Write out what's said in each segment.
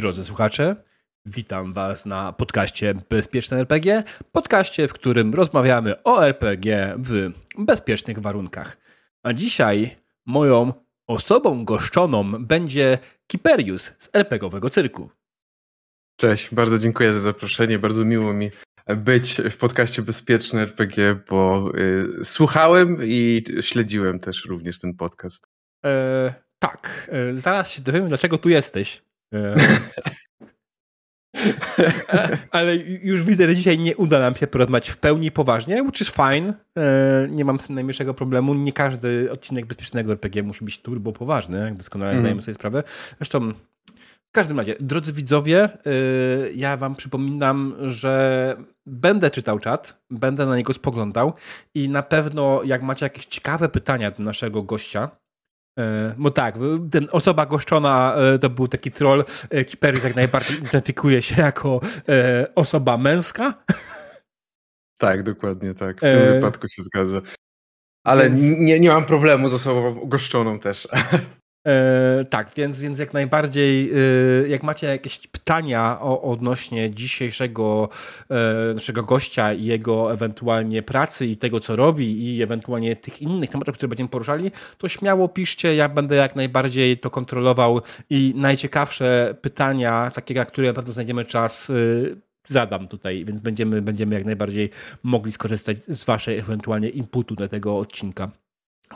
Drodzy słuchacze, witam Was na podcaście Bezpieczne RPG, podcaście, w którym rozmawiamy o RPG w bezpiecznych warunkach. A dzisiaj moją osobą goszczoną będzie Kiperius z RPGowego Cyrku. Cześć, bardzo dziękuję za zaproszenie, bardzo miło mi być w podcaście Bezpieczne RPG, bo y, słuchałem i śledziłem też również ten podcast. E, tak, e, zaraz się dowiemy, dlaczego tu jesteś. E, e, ale już widzę, że dzisiaj nie uda nam się porozmawiać w pełni poważnie, which is fine. E, nie mam z tym najmniejszego problemu. Nie każdy odcinek bezpiecznego RPG musi być turbo poważny, jak doskonale mm. zdajemy sobie sprawę. Zresztą w każdym razie, drodzy widzowie, ja wam przypominam, że będę czytał czat, będę na niego spoglądał i na pewno jak macie jakieś ciekawe pytania do naszego gościa, Bo tak, ten osoba goszczona e, to był taki troll. E, Kiperys jak najbardziej identyfikuje się jako osoba męska. Tak, dokładnie tak. W tym e... wypadku się zgadza. Ale Więc... nie, nie mam problemu z osobą goszczoną też. E, tak, więc, więc jak najbardziej, e, jak macie jakieś pytania o, odnośnie dzisiejszego e, naszego gościa i jego ewentualnie pracy i tego, co robi i ewentualnie tych innych tematów, które będziemy poruszali, to śmiało piszcie, ja będę jak najbardziej to kontrolował i najciekawsze pytania, takie, na które na pewno znajdziemy czas, zadam tutaj, więc będziemy, będziemy jak najbardziej mogli skorzystać z waszej ewentualnie inputu do tego odcinka.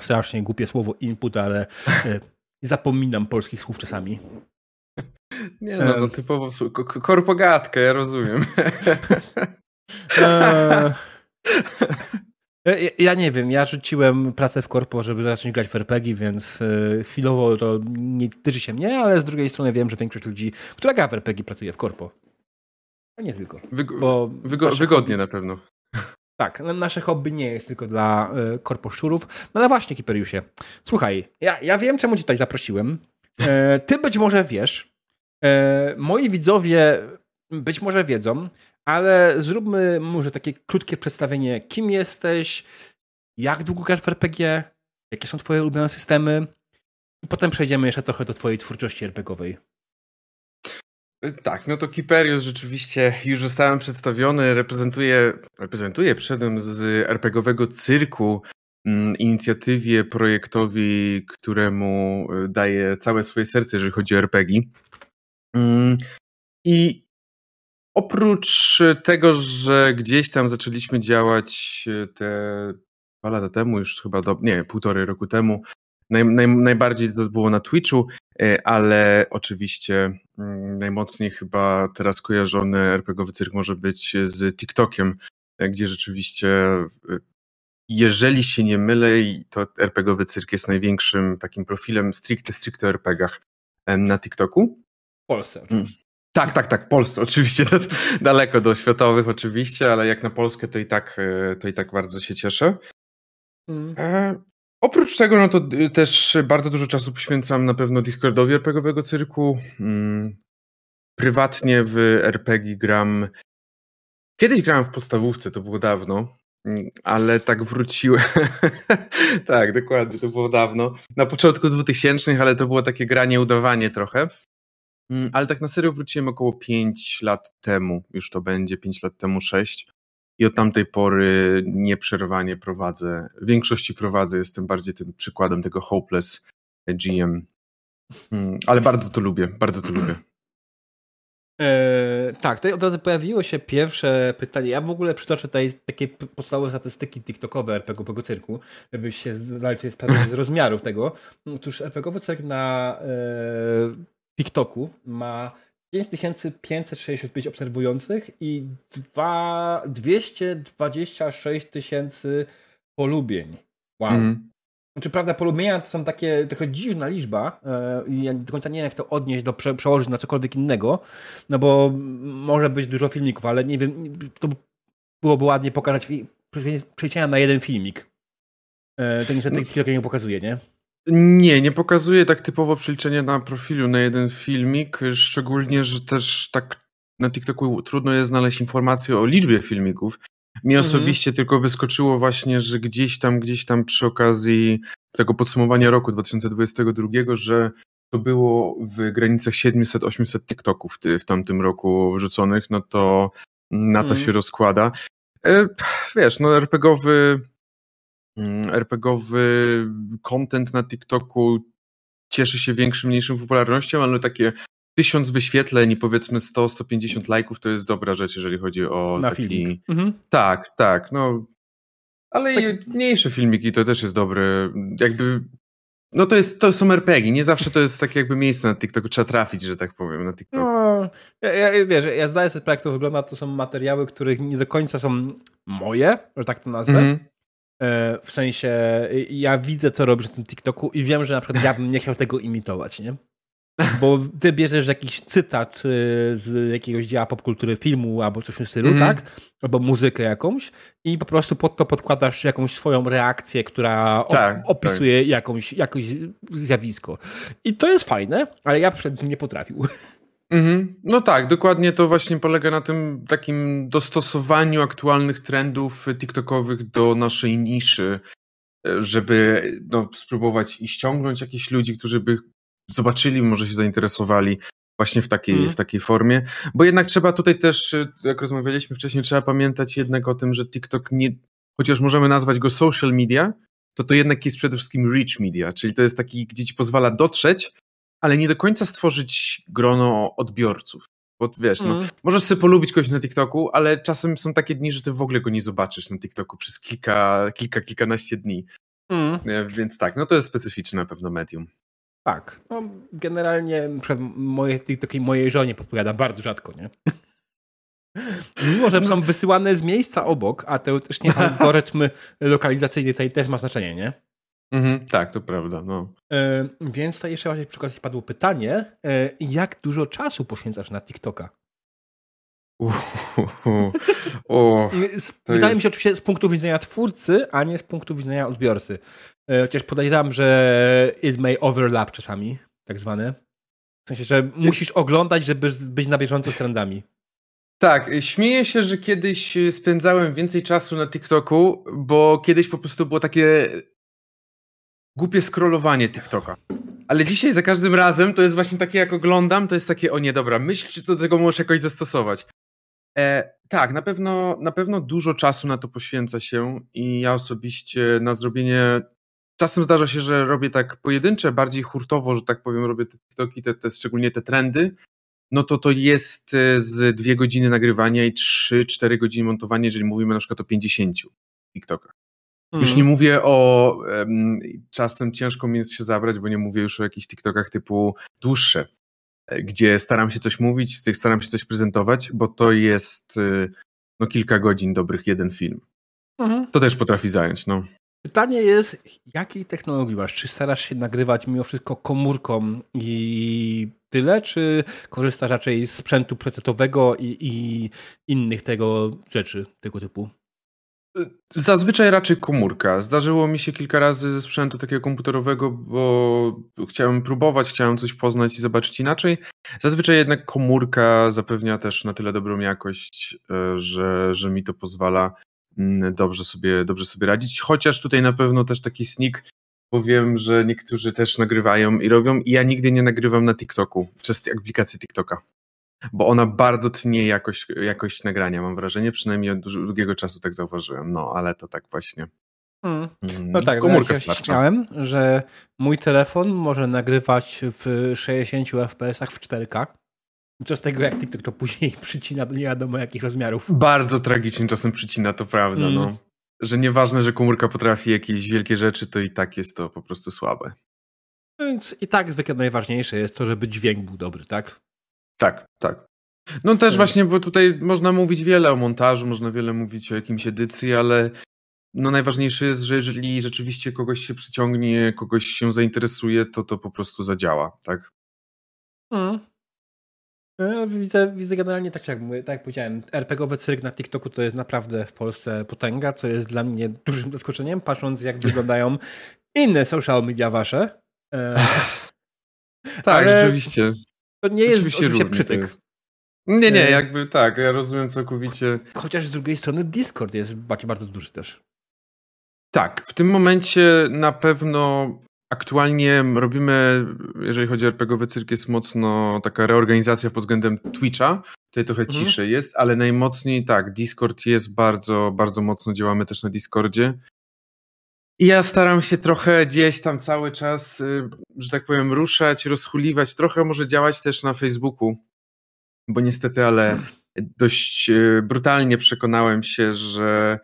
Strasznie głupie słowo input, ale zapominam polskich słów czasami. Nie no, no typowo korpogatkę, ja rozumiem. E, ja nie wiem, ja rzuciłem pracę w korpo, żeby zacząć grać w RPG, więc e, chwilowo to nie tyczy się mnie, ale z drugiej strony wiem, że większość ludzi, która gra w RPG, pracuje w korpo. A nie tylko. Wygo wygodnie hobby, na pewno. Tak, nasze hobby nie jest tylko dla y, korposzczurów. No ale właśnie, Kiperiusie, słuchaj, ja, ja wiem, czemu cię tutaj zaprosiłem. E, ty być może wiesz, e, moi widzowie być może wiedzą, ale zróbmy może takie krótkie przedstawienie, kim jesteś, jak długo grasz w RPG, jakie są twoje ulubione systemy i potem przejdziemy jeszcze trochę do twojej twórczości RPGowej. Tak, no to Kiperius rzeczywiście już zostałem przedstawiony, reprezentuje, reprezentuje przyszedłem z RPGowego cyrku, mm, inicjatywie, projektowi, któremu y, daje całe swoje serce, jeżeli chodzi o RPG. Mm, I oprócz tego, że gdzieś tam zaczęliśmy działać y, te dwa lata temu, już chyba do, nie, półtorej roku temu, naj, naj, najbardziej to było na Twitchu, y, ale oczywiście najmocniej chyba teraz kojarzony RPGowy cyrk może być z TikTokiem, e, gdzie rzeczywiście, e, jeżeli się nie mylę, to RPGowy cyrk jest największym takim profilem stricte, stricte RPGach na TikToku. W Polsce. Mm. Tak, tak, tak, w Polsce oczywiście, daleko do światowych oczywiście, ale jak na Polskę to i tak, e, to i tak bardzo się cieszę. Mm. Oprócz tego, no to y, też bardzo dużo czasu poświęcam na pewno Discordowi RPGowego cyrku. Mm, prywatnie w RPG gram. Kiedyś grałem w podstawówce, to było dawno, mm, ale tak wróciłem. tak, dokładnie, to było dawno. Na początku 2000, ale to było takie granie, udawanie trochę. Mm, ale tak na serio wróciłem około 5 lat temu. Już to będzie 5 lat temu, 6 i od tamtej pory nieprzerwanie prowadzę. W większości prowadzę, jestem bardziej tym przykładem tego hopeless GM. Hmm, ale bardzo to lubię, bardzo to lubię. Eee, tak, tutaj od razu pojawiło się pierwsze pytanie. Ja w ogóle przytoczę tutaj takie podstawowe statystyki TikTokowe RPG-owego cyrku, żeby się zdali sprawę z rozmiarów tego. Otóż RPG-owy cyrk na e, TikToku ma 5565 obserwujących i 2, 226 tysięcy polubień. Wow. Mm. Znaczy, prawda, polubienia to są takie trochę dziwna liczba e, i ja do końca nie wiem, jak to odnieść, do prze, przełożyć na cokolwiek innego, no bo może być dużo filmików, ale nie wiem, to byłoby ładnie pokazać przejścia na jeden filmik. E, to niestety no. TikTok nie pokazuje, nie? Nie, nie pokazuje tak typowo przeliczenia na profilu na jeden filmik, szczególnie, że też tak na TikToku trudno jest znaleźć informacje o liczbie filmików. Mi mhm. osobiście tylko wyskoczyło właśnie, że gdzieś tam, gdzieś tam przy okazji tego podsumowania roku 2022, że to było w granicach 700-800 TikToków w, tamtym roku wrzuconych, no to na to mm. się rozkłada. E, wiesz, no RPGowy RPGowy content na TikToku cieszy się większym, mniejszą popularnością, ale takie tysiąc wyświetleń i powiedzmy 100-150 lajków to jest dobra rzecz, jeżeli chodzi o na taki... Mhm. Tak, tak, no ale tak. mniejsze filmiki to też jest dobre. Jakby no to, jest, to są RPG, nie zawsze to jest takie jakby miejsce na TikToku, trzeba trafić, że tak powiem, na TikTok. No, ja, ja, wiesz, ja zdaję sobie sprawę, jak to wygląda, to są materiały, których nie do końca są moje, że tak to nazwę. Mm -hmm. W sensie, ja widzę, co robisz na tym TikToku i wiem, że na przykład ja bym nie chciał tego imitować, nie? Bo ty bierzesz jakiś cytat y, z jakiegoś dzieła popkultury filmu albo coś w tym stylu, mm. tak? Albo muzykę jakąś i po prostu pod to podkładasz jakąś swoją reakcję, która tak, opisuje tak. Jakąś, jakieś zjawisko. I to jest fajne, ale ja przed nie potrafił. Mhm. No tak, dokładnie to właśnie polega na tym takim dostosowaniu aktualnych trendów TikTokowych do naszej niszy, żeby no, spróbować i ściągnąć jakichś ludzi, którzy by zobaczyli, może się zainteresowali właśnie w takiej, mm. w takiej formie. Bo jednak trzeba tutaj też, jak rozmawialiśmy wcześniej, trzeba pamiętać jednak o tym, że TikTok nie, chociaż możemy nazwać go social media, to to jednak jest przede wszystkim rich media, czyli to jest taki, gdzie ci pozwala dotrzeć, ale nie do końca stworzyć grono odbiorców. Bo wiesz, mm. no, mhm. możesz sobie polubić kogoś na TikToku, ale czasem są takie dni, że ty w ogóle go nie zobaczysz na TikToku przez kilka, kilka kilkanaście dni. Mm. Więc tak, no to jest specyficzne na pewno medium. Tak. No, generalnie przed mojej, takiej mojej żonie podpowiadam bardzo rzadko, nie? Mimo, że są wysyłane z miejsca obok, a teoretycznie algorytm lokalizacyjny tutaj też ma znaczenie, nie? Mhm, tak, to prawda. No. E, więc tutaj jeszcze właśnie przy okazji padło pytanie, e, jak dużo czasu poświęcasz na TikToka? Wydaje jest... mi się oczywiście z punktu widzenia twórcy, a nie z punktu widzenia odbiorcy. E, chociaż podejrzewam, że it may overlap czasami, tak zwane. W sensie, że musisz oglądać, żeby być na bieżąco z trendami. Tak, śmieję się, że kiedyś spędzałem więcej czasu na TikToku, bo kiedyś po prostu było takie głupie scrollowanie TikToka. Ale dzisiaj za każdym razem to jest właśnie takie, jak oglądam, to jest takie, o nie, dobra, myśl, czy do tego możesz jakoś zastosować. E, tak, na pewno, na pewno dużo czasu na to poświęca się i ja osobiście na zrobienie. Czasem zdarza się, że robię tak pojedyncze, bardziej hurtowo, że tak powiem, robię te TikToki, te, te, szczególnie te trendy. No to to jest e, z dwie godziny nagrywania i trzy, cztery godziny montowania, jeżeli mówimy na przykład o 50 TikTokach. Już mhm. nie mówię o. Um, czasem ciężko mi jest się zabrać, bo nie mówię już o jakichś TikTokach typu dłuższe, gdzie staram się coś mówić, z tych staram się coś prezentować, bo to jest y, no, kilka godzin dobrych jeden film. Mhm. To też potrafi zająć, no. Pytanie jest, jakiej technologii masz? Czy starasz się nagrywać mimo wszystko komórką i tyle, czy korzystasz raczej z sprzętu precetowego i, i innych tego rzeczy, tego typu? Zazwyczaj raczej komórka. Zdarzyło mi się kilka razy ze sprzętu takiego komputerowego, bo chciałem próbować, chciałem coś poznać i zobaczyć inaczej. Zazwyczaj jednak komórka zapewnia też na tyle dobrą jakość, e, że, że mi to pozwala mm, dobrze sobie, dobrze sobie radzić. Chociaż tutaj na pewno też taki sneak, bo wiem, że niektórzy też nagrywają i robią, i ja nigdy nie nagrywam na TikToku przez aplikację TikToka bo ona bardzo tnie jakość, jakość nagrania, mam wrażenie, przynajmniej od długiego czasu tak zauważyłem, no ale to tak właśnie. Hmm. No tak, komórka ja Chciałem, że mój telefon może nagrywać w 60 fps w 4K. Co z tego, jak TikTok to później przycina do nie wiadomo jakich rozmiarów. Bardzo tragicznie czasem przycina, to prawda, mm. no. Że nieważne, że komórka potrafi jakieś wielkie rzeczy, to i tak jest to po prostu słabe. Więc i tak zwykle najważniejsze jest to, żeby dźwięk był dobry, tak? Tak, tak. No też właśnie, bo tutaj można mówić wiele o montażu, można wiele mówić o jakimś edycji, ale no najważniejsze jest, że jeżeli rzeczywiście kogoś się przyciągnie, kogoś się zainteresuje, to to po prostu zadziała, tak? Hmm. Widzę, widzę generalnie tak jak, tak jak powiedziałem, RPGowy cyrk na TikToku to jest naprawdę w Polsce potęga, co jest dla mnie dużym zaskoczeniem, patrząc jak wyglądają inne social media wasze. E, tak, Ale... rzeczywiście. To nie jest oczywiście, oczywiście przytyk. Jest. Nie, nie, jakby tak, ja rozumiem całkowicie. Chociaż z drugiej strony Discord jest bardzo duży też. Tak, w tym momencie na pewno aktualnie robimy, jeżeli chodzi o RPGowy cyrk, jest mocno taka reorganizacja pod względem Twitcha. Tutaj trochę mhm. ciszej jest, ale najmocniej tak, Discord jest bardzo, bardzo mocno, działamy też na Discordzie. I ja staram się trochę gdzieś tam cały czas, y, że tak powiem, ruszać, rozchuliwać, trochę może działać też na Facebooku, bo niestety, ale dość y, brutalnie przekonałem się, że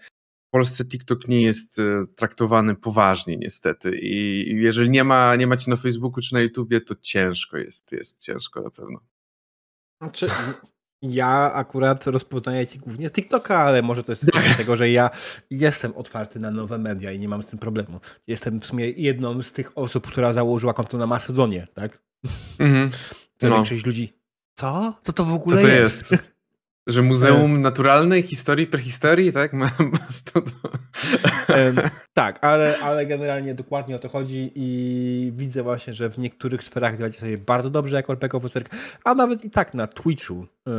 w Polsce TikTok nie jest y, traktowany poważnie niestety i jeżeli nie ma, nie macie na Facebooku czy na YouTubie, to ciężko jest, jest ciężko na pewno. Znaczy, ja akurat rozpoznaję ci głównie z TikToka, ale może to jest dlatego, że ja jestem otwarty na nowe media i nie mam z tym problemu. Jestem w sumie jedną z tych osób, która założyła konto na Macedonie, tak? Mhm. To no. większość ludzi. Co? Co to w ogóle Co to jest? jest? Że Muzeum e... Naturalnej Historii Prehistorii, tak? Ma, ma e, tak, ale, ale generalnie dokładnie o to chodzi i widzę właśnie, że w niektórych sferach działacie sobie bardzo dobrze jako RPG Cyrk, a nawet i tak na Twitchu e,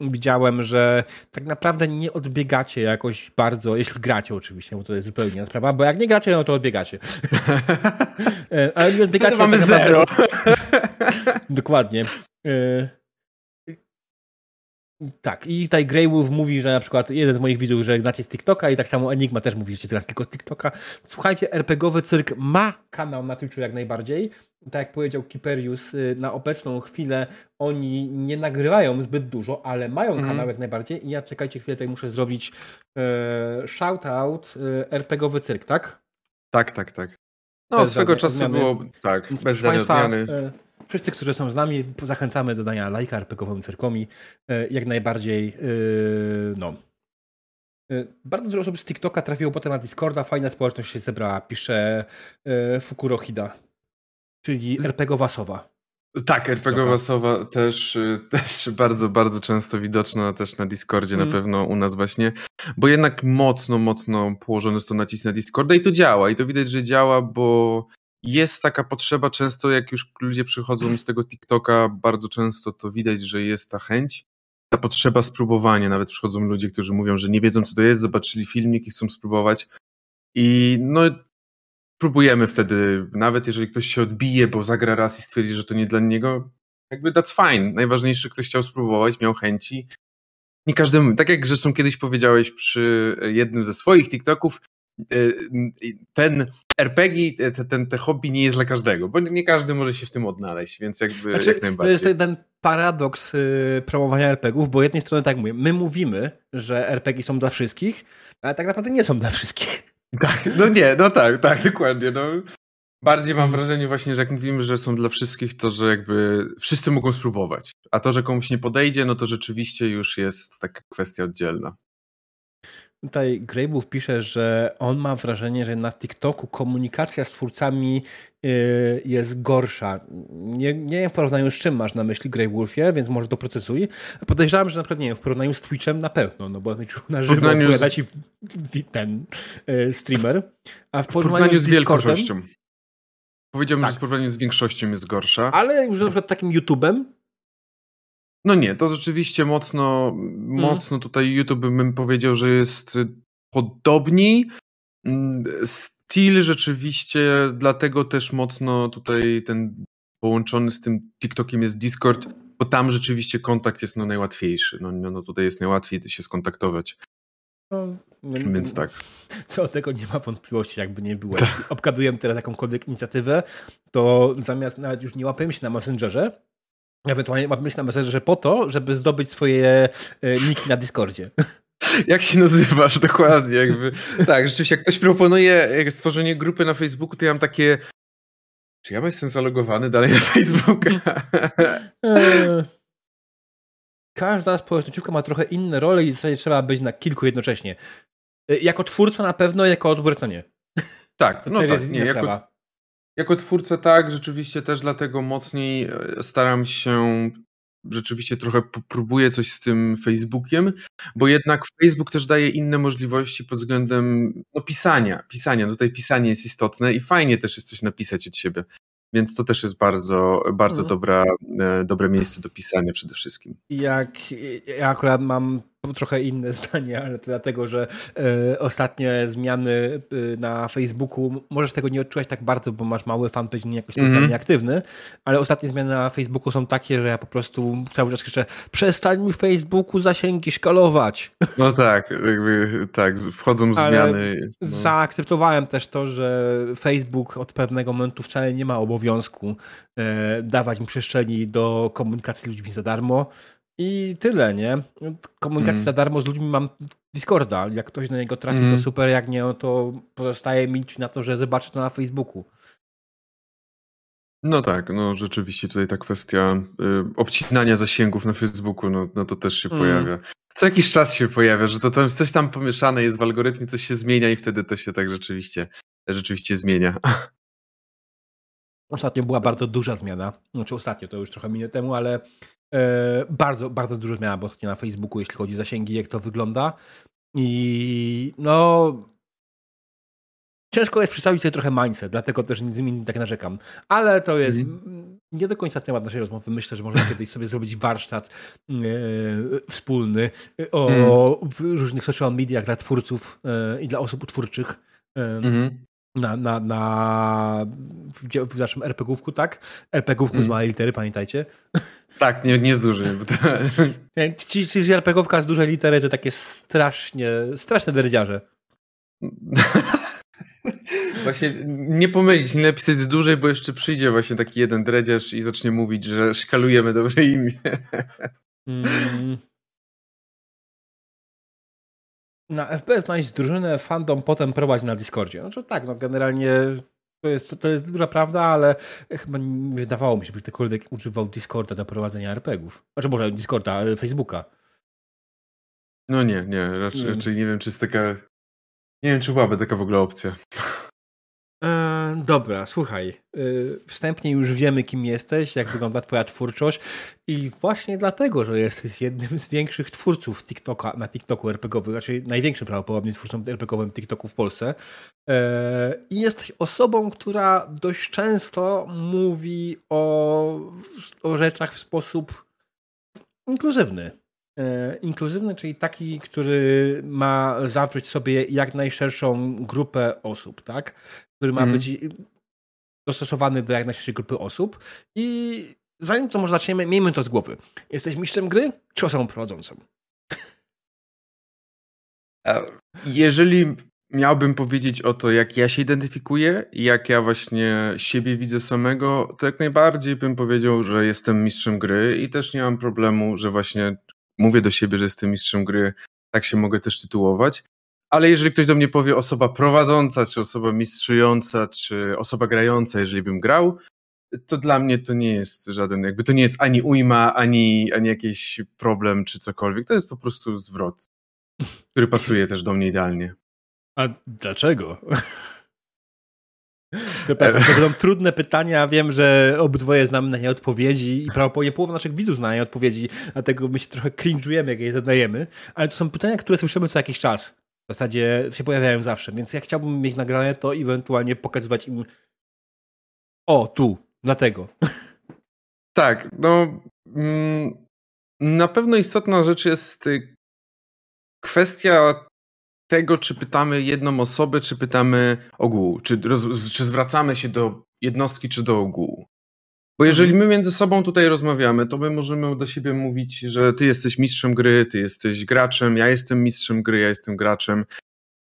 widziałem, że tak naprawdę nie odbiegacie jakoś bardzo, jeśli gracie oczywiście, bo to jest zupełnie inna sprawa, bo jak nie gracie, no to odbiegacie. E, ale nie odbiegacie... To mamy tak zero. Dokładnie. Tak, i tutaj Grey Wolf mówi, że na przykład jeden z moich widzów, że znacie z TikToka i tak samo Enigma też mówi, że teraz tylko z TikToka. Słuchajcie, RPGowy Cyrk ma kanał na Twitchu jak najbardziej. Tak jak powiedział Kiperius, y, na obecną chwilę oni nie nagrywają zbyt dużo, ale mają mm. kanał jak najbardziej i ja czekajcie chwilę, tutaj muszę zrobić e, shoutout e, RPGowy Cyrk, tak? Tak, tak, tak. No, bez swego czasu zmiany. było tak, bez zmiany. E, Wszyscy, którzy są z nami, zachęcamy do dania lajka RPGowym cyrkomi. E, jak najbardziej, e, no. E, bardzo dużo osób z TikToka trafiło potem na Discorda, fajna społeczność się zebrała, pisze Fukurohida, czyli RPGowa sowa. Tak, RPGowa sowa też, też bardzo, bardzo często widoczna też na Discordzie, mm. na mhm. pewno u nas właśnie, bo jednak mocno, mocno położony jest to nacisk na Discorda i to działa i to widać, że działa, bo jest taka potrzeba często, jak już ludzie przychodzą z tego TikToka, bardzo często to widać, że jest ta chęć, ta potrzeba spróbowania. Nawet przychodzą ludzie, którzy mówią, że nie wiedzą, co to jest, zobaczyli filmik i chcą spróbować. I no, próbujemy wtedy, nawet jeżeli ktoś się odbije, bo zagra raz i stwierdzi, że to nie dla niego, jakby that's fine. Najważniejsze, ktoś chciał spróbować, miał chęci. Nie każdemu, tak jak zresztą kiedyś powiedziałeś przy jednym ze swoich TikToków, ten RPG, te, ten, te hobby nie jest dla każdego, bo nie każdy może się w tym odnaleźć, więc jakby znaczy, jak najbardziej. To jest ten paradoks y, promowania RPGów, bo jednej strony tak mówię, my mówimy, że RPG są dla wszystkich, ale tak naprawdę nie są dla wszystkich. Tak, no nie, no tak, tak, dokładnie. No. Bardziej mam wrażenie właśnie, że jak mówimy, że są dla wszystkich, to że jakby wszyscy mogą spróbować, a to, że komuś nie podejdzie, no to rzeczywiście już jest taka kwestia oddzielna. Tutaj Greybuff pisze, że on ma wrażenie, że na TikToku komunikacja z twórcami y, jest gorsza. Nie, nie wiem w porównaniu z czym masz na myśli Greywolfie, więc może doprocesuj. Podejrzewam, że na przykład nie wiem, w porównaniu z Twitchem na pewno, no bo na żywo odpowiada ci ten y, streamer. A w, w porównaniu, porównaniu z, z wielkością. Powiedziałbym, tak. że w porównaniu z większością jest gorsza. Ale już na przykład takim YouTube'em no nie, to rzeczywiście mocno, mhm. mocno tutaj YouTube bym powiedział, że jest podobniej. Mm, styl rzeczywiście, dlatego też mocno tutaj ten połączony z tym TikTokiem jest Discord, bo tam rzeczywiście kontakt jest no najłatwiejszy. No, no, no tutaj jest najłatwiej się skontaktować. No, Więc tak. Co od tego nie ma wątpliwości, jakby nie było. Tak. Jeśli obgadujemy teraz jakąkolwiek inicjatywę, to zamiast nawet już nie łapiemy się na Messengerze, Ewentualnie mam myśl na Messengerze po to, żeby zdobyć swoje e, niki na Discordzie. Jak się nazywasz dokładnie? Jakby, tak, rzeczywiście, jak ktoś proponuje stworzenie grupy na Facebooku, to ja mam takie. Czy ja jestem zalogowany dalej na Facebooka? E, każda społecznościówka ma trochę inne role i w zasadzie trzeba być na kilku jednocześnie. E, jako twórca na pewno, jako odbiorca nie. Tak, no tak, nie, jako, jako twórca tak, rzeczywiście też dlatego mocniej e, staram się rzeczywiście trochę próbuję coś z tym Facebookiem, bo jednak Facebook też daje inne możliwości pod względem no, pisania. Pisania, no tutaj pisanie jest istotne i fajnie też jest coś napisać od siebie. Więc to też jest bardzo, bardzo mhm. dobra, e, dobre miejsce do pisania przede wszystkim. Jak ja akurat mam trochę inne zdanie, ale to dlatego, że e, ostatnie zmiany e, na Facebooku, możesz tego nie odczuwać tak bardzo, bo masz mały fanpage, nie jakoś mm -hmm. aktywny, ale ostatnie zmiany na Facebooku są takie, że ja po prostu cały czas krzyczę przestań mi Facebooku zasięgi szkalować. No tak, jakby tak, wchodzą zmiany. No. Zaakceptowałem też to, że Facebook od pewnego momentu wcale nie ma obowiązku e, dawać mi przestrzeni do komunikacji z ludźmi za darmo, i tyle, nie? Komunikacja mm. za darmo z ludźmi mam Discorda. Jak ktoś na niego trafi, mm. to super, jak nie, no to pozostaje mi na to, że zobaczę to na Facebooku. No tak, no rzeczywiście tutaj ta kwestia y, obcinania zasięgów na Facebooku, no, no to też się mm. pojawia. Co jakiś czas się pojawia, że to tam coś tam pomieszane jest w algorytmie, coś się zmienia i wtedy to się tak rzeczywiście, rzeczywiście zmienia. Ostatnio była bardzo duża zmiana. Znaczy ostatnio, to już trochę minut temu, ale E, bardzo, bardzo dużo zmiana ostatnio na Facebooku, jeśli chodzi o zasięgi, jak to wygląda. I no. Ciężko jest przedstawić sobie trochę mindset, dlatego też z nimi tak narzekam. Ale to jest mm. nie do końca temat naszej rozmowy. Myślę, że możemy kiedyś sobie zrobić warsztat e, wspólny o mm. różnych social mediach dla twórców e, i dla osób twórczych. Mm na, na, na w, naszym RPGówku, tak? RPGówku mm. z małej litery, pamiętajcie. Tak, nie, nie z dużej. To... Ci, ci z RPGówka z dużej litery to takie strasznie, straszne derdziarze. Właśnie nie pomylić, nie napisać z dużej, bo jeszcze przyjdzie właśnie taki jeden dredziarz i zacznie mówić, że szkalujemy dobre imię. Mm. Na FPS znaleźć drużynę, fandom, potem prowadzić na Discordzie. No to tak, no generalnie to jest, to jest duża prawda, ale chyba nie wydawało mi się, by ktokolwiek używał Discorda do prowadzenia RPGów. Znaczy może Discorda, Facebooka. No nie, nie, raczej, hmm. raczej nie wiem, czy jest taka... Nie wiem, czy byłaby taka w ogóle opcja. E, dobra, słuchaj. E, wstępnie już wiemy, kim jesteś, jak wygląda Twoja twórczość, i właśnie dlatego, że jesteś jednym z większych twórców TikToka na TikToku RPGowym, raczej największym prawdopodobnie twórcą RPGowym TikToku w Polsce. E, I jesteś osobą, która dość często mówi o, o rzeczach w sposób inkluzywny. Inkluzywny, czyli taki, który ma zawrzeć sobie jak najszerszą grupę osób, tak? Który ma mm. być dostosowany do jak najszerszej grupy osób. I zanim to może zaczniemy, miejmy to z głowy. Jesteś mistrzem gry, czy osobą prowadzącą? Jeżeli miałbym powiedzieć o to, jak ja się identyfikuję i jak ja właśnie siebie widzę samego, to jak najbardziej bym powiedział, że jestem mistrzem gry i też nie mam problemu, że właśnie mówię do siebie, że jestem mistrzem gry, tak się mogę też tytułować. Ale jeżeli ktoś do mnie powie osoba prowadząca, czy osoba mistrzująca, czy osoba grająca, jeżeli bym grał, to dla mnie to nie jest żaden, jakby to nie jest ani ujma, ani, ani jakiś problem, czy cokolwiek. To jest po prostu zwrot, który pasuje też do mnie idealnie. A dlaczego? To, będą trudne pytania, wiem, że obydwoje znamy na nie odpowiedzi i prawdopodobnie połowa naszych widzów zna nie odpowiedzi, dlatego my się trochę cringe'ujemy, jak je zadajemy, ale to są pytania, które słyszymy co jakiś czas. W zasadzie się pojawiają zawsze, więc ja chciałbym mieć nagrane to i ewentualnie pokazywać im o, tu, dlatego. Tak, no mm, na pewno istotna rzecz jest y, kwestia tego, czy pytamy jedną osobę, czy pytamy ogółu, czy, czy zwracamy się do jednostki, czy do ogółu. Bo jeżeli my między sobą tutaj rozmawiamy, to my możemy do siebie mówić, że ty jesteś mistrzem gry, ty jesteś graczem, ja jestem mistrzem gry, ja jestem graczem.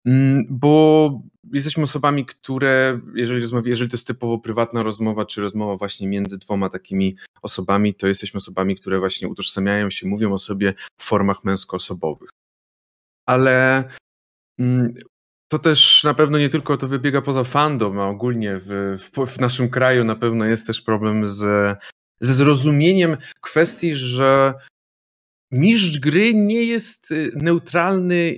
Mm, bo jesteśmy osobami, które, jeżeli, rozmawia, jeżeli to jest typowo prywatna rozmowa, czy rozmowa właśnie między dwoma takimi osobami, to jesteśmy osobami, które właśnie utożsamiają się, mówią o sobie w formach męskoosobowych. Ale mm, to też na pewno nie tylko to wybiega poza fandom, a ogólnie w, w, w naszym kraju na pewno jest też problem z, ze zrozumieniem kwestii, że mistrz gry nie jest y, neutralny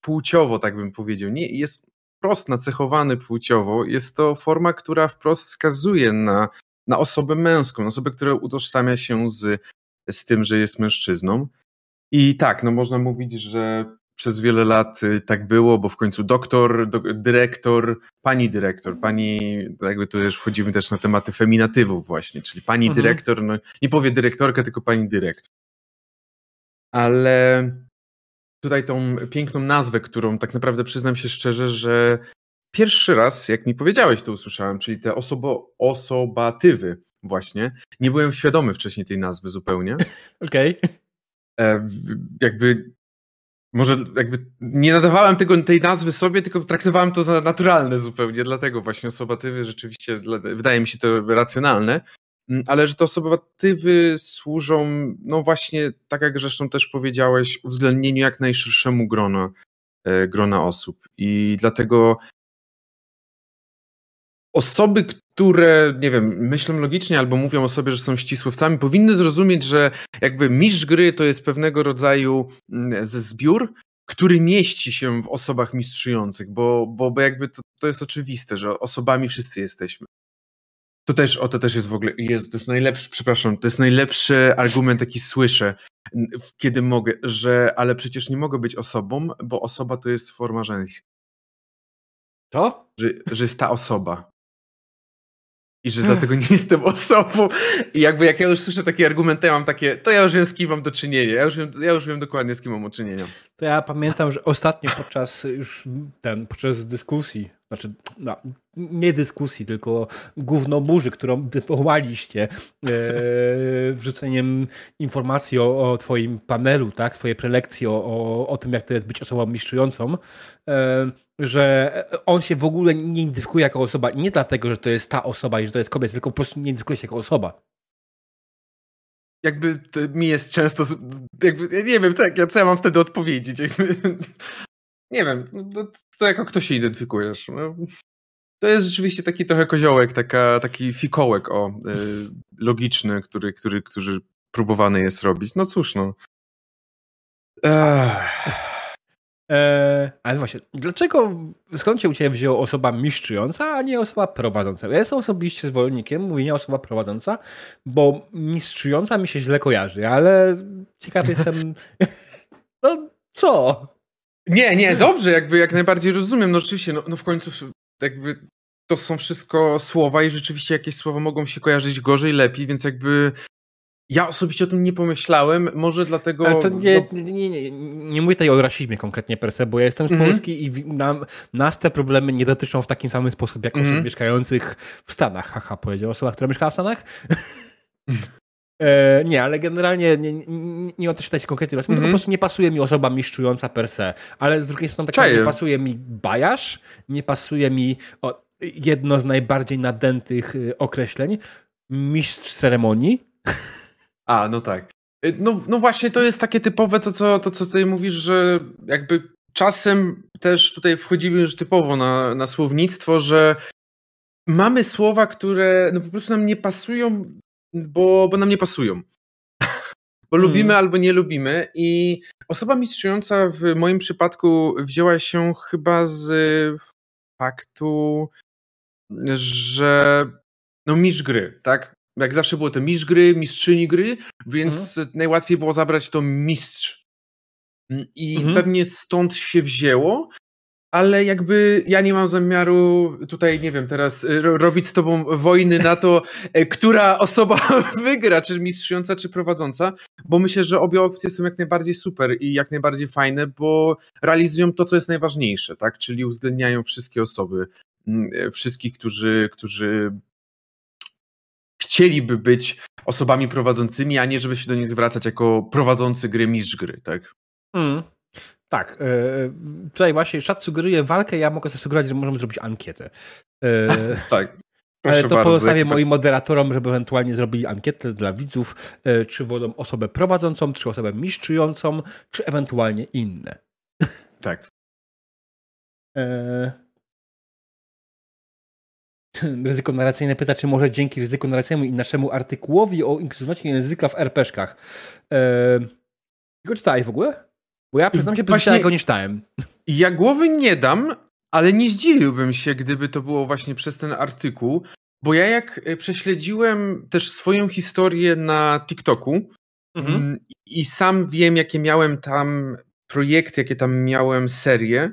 płciowo, tak bym powiedział. Nie, jest wprost nacechowany płciowo. Jest to forma, która wprost wskazuje na, na osobę męską, na osobę, która utożsamia się z, z tym, że jest mężczyzną. I tak, no można mówić, że przez wiele lat y, tak było, bo w końcu doktor, do, dyrektor, pani dyrektor, pani, jakby tu już wchodzimy też na tematy feminatywów właśnie, czyli pani mhm. dyrektor, no nie powie dyrektorka, tylko pani dyrektor. Ale tutaj tą piękną nazwę, którą tak naprawdę przyznam się szczerze, że pierwszy raz, jak mi powiedziałeś, to usłyszałem, czyli te osobo, osobatywy właśnie. Nie byłem świadomy wcześniej tej nazwy zupełnie. Okej. Okay. E, jakby może jakby nie nadawałem tego, tej nazwy sobie, tylko traktowałem to za naturalne zupełnie, dlatego właśnie osobatywy rzeczywiście wydaje mi się to racjonalne, mm, ale że te osobatywy służą, no właśnie, tak jak zresztą też powiedziałeś, uwzględnieniu jak najszerszemu grona, e, grona osób. I dlatego osoby, które, nie wiem, myślą logicznie albo mówią o sobie, że są ścisłowcami, powinny zrozumieć, że jakby mistrz gry to jest pewnego rodzaju mm, zbiór, który mieści się w osobach mistrzujących, bo, bo, bo jakby to, to jest oczywiste, że osobami wszyscy jesteśmy. To też, o to też jest w ogóle, jest, to jest najlepszy, przepraszam, to jest najlepszy argument, jaki słyszę, kiedy mogę, że ale przecież nie mogę być osobą, bo osoba to jest forma żeńska. To? Że, że jest ta osoba i że dlatego nie jestem osobą. I jakby jak ja już słyszę taki argument, to ja mam takie, to ja już wiem z kim mam do czynienia. Ja już wiem, ja już wiem dokładnie z kim mam do czynienia. To ja pamiętam, że ostatnio podczas już ten, podczas dyskusji, znaczy no, nie dyskusji, tylko główną burzy, którą wywołaliście e, wrzuceniem informacji o, o twoim panelu, tak, twojej prelekcji o, o, tym, jak to jest być osobą mistrzującą, e, że on się w ogóle nie identyfikuje jako osoba, nie dlatego, że to jest ta osoba i że to jest kobieta, tylko po prostu nie identyfikuje się jako osoba. Jakby mi jest często, jakby, nie wiem, tak, co ja mam wtedy odpowiedzieć. Jakby, nie wiem, no, to, to jako kto się identyfikujesz. No, to jest rzeczywiście taki trochę koziołek, taka, taki fikołek o, y, logiczny, który, który, który próbowany jest robić. No cóż, no. Ech. Ale właśnie, dlaczego, skąd się u Ciebie wzięła osoba mistrzująca, a nie osoba prowadząca? Ja jestem osobiście zwolennikiem mówienia osoba prowadząca, bo mistrzująca mi się źle kojarzy, ale ciekaw jestem, no co? Nie, nie, dobrze, jakby jak najbardziej rozumiem, no rzeczywiście, no, no w końcu jakby to są wszystko słowa i rzeczywiście jakieś słowa mogą się kojarzyć gorzej, lepiej, więc jakby ja osobiście o tym nie pomyślałem, może dlatego... Ale to nie, nie, nie, nie, nie mówię tutaj o rasizmie konkretnie per se, bo ja jestem z -hmm. Polski i nam, nas te problemy nie dotyczą w takim samym sposób jak osób mieszkających w Stanach. Haha, powiedział osoba, która mieszkała w Stanach. e, nie, ale generalnie nie, nie, nie o to się tutaj konkretnie mm -hmm. po prostu nie pasuje mi osoba mistrzująca per se, ale z drugiej strony tak nie pasuje mi bajarz, nie pasuje mi o, jedno z najbardziej nadętych y, określeń, mistrz ceremonii. A, no tak. Y, no, no właśnie to jest takie typowe to co, to, co tutaj mówisz, że jakby czasem też tutaj wchodzimy już typowo na, na słownictwo, że mamy słowa, które no po prostu nam nie pasują, bo, bo nam nie pasują. bo hmm. lubimy albo nie lubimy i osoba mistrzująca w moim przypadku wzięła się chyba z faktu, że no mistrz gry, tak? Jak zawsze było to mistrz gry, mistrzyni gry, więc mhm. najłatwiej było zabrać to mistrz. Mm, I mhm. pewnie stąd się wzięło, ale jakby ja nie mam zamiaru tutaj, nie wiem, teraz y, robić z tobą wojny na to, e, która osoba wygra, czy mistrzująca, czy prowadząca, bo myślę, że obie opcje są jak najbardziej super i jak najbardziej fajne, bo realizują to, co jest najważniejsze, tak? Czyli uwzględniają wszystkie osoby, mm, e, wszystkich, którzy, którzy chcieliby być osobami prowadzącymi, a nie żeby się do nich zwracać jako prowadzący gry, mistrz gry, tak? Mm. Tak. Yy, tutaj właśnie czat sugeruje walkę, ja mogę zasugerować, że możemy zrobić ankietę. Yy, tak. Proszę ale to bardzo, pozostawię moim moderatorom, żeby ewentualnie zrobili ankietę dla widzów, yy, czy wolą osobę prowadzącą, czy osobę mistrzującą, czy ewentualnie inne. Tak. Ryzyko narracyjne pyta, czy może dzięki ryzyku narracyjnemu i naszemu artykułowi o inkluzywności języka w RPszkach. Eee, go czytałeś w ogóle? Bo ja przyznam się, że go nie czytałem. Ja głowy nie dam, ale nie zdziwiłbym się, gdyby to było właśnie przez ten artykuł, bo ja jak e, prześledziłem też swoją historię na TikToku mhm. Mm, i sam wiem, jakie miałem tam projekty, jakie tam miałem serie,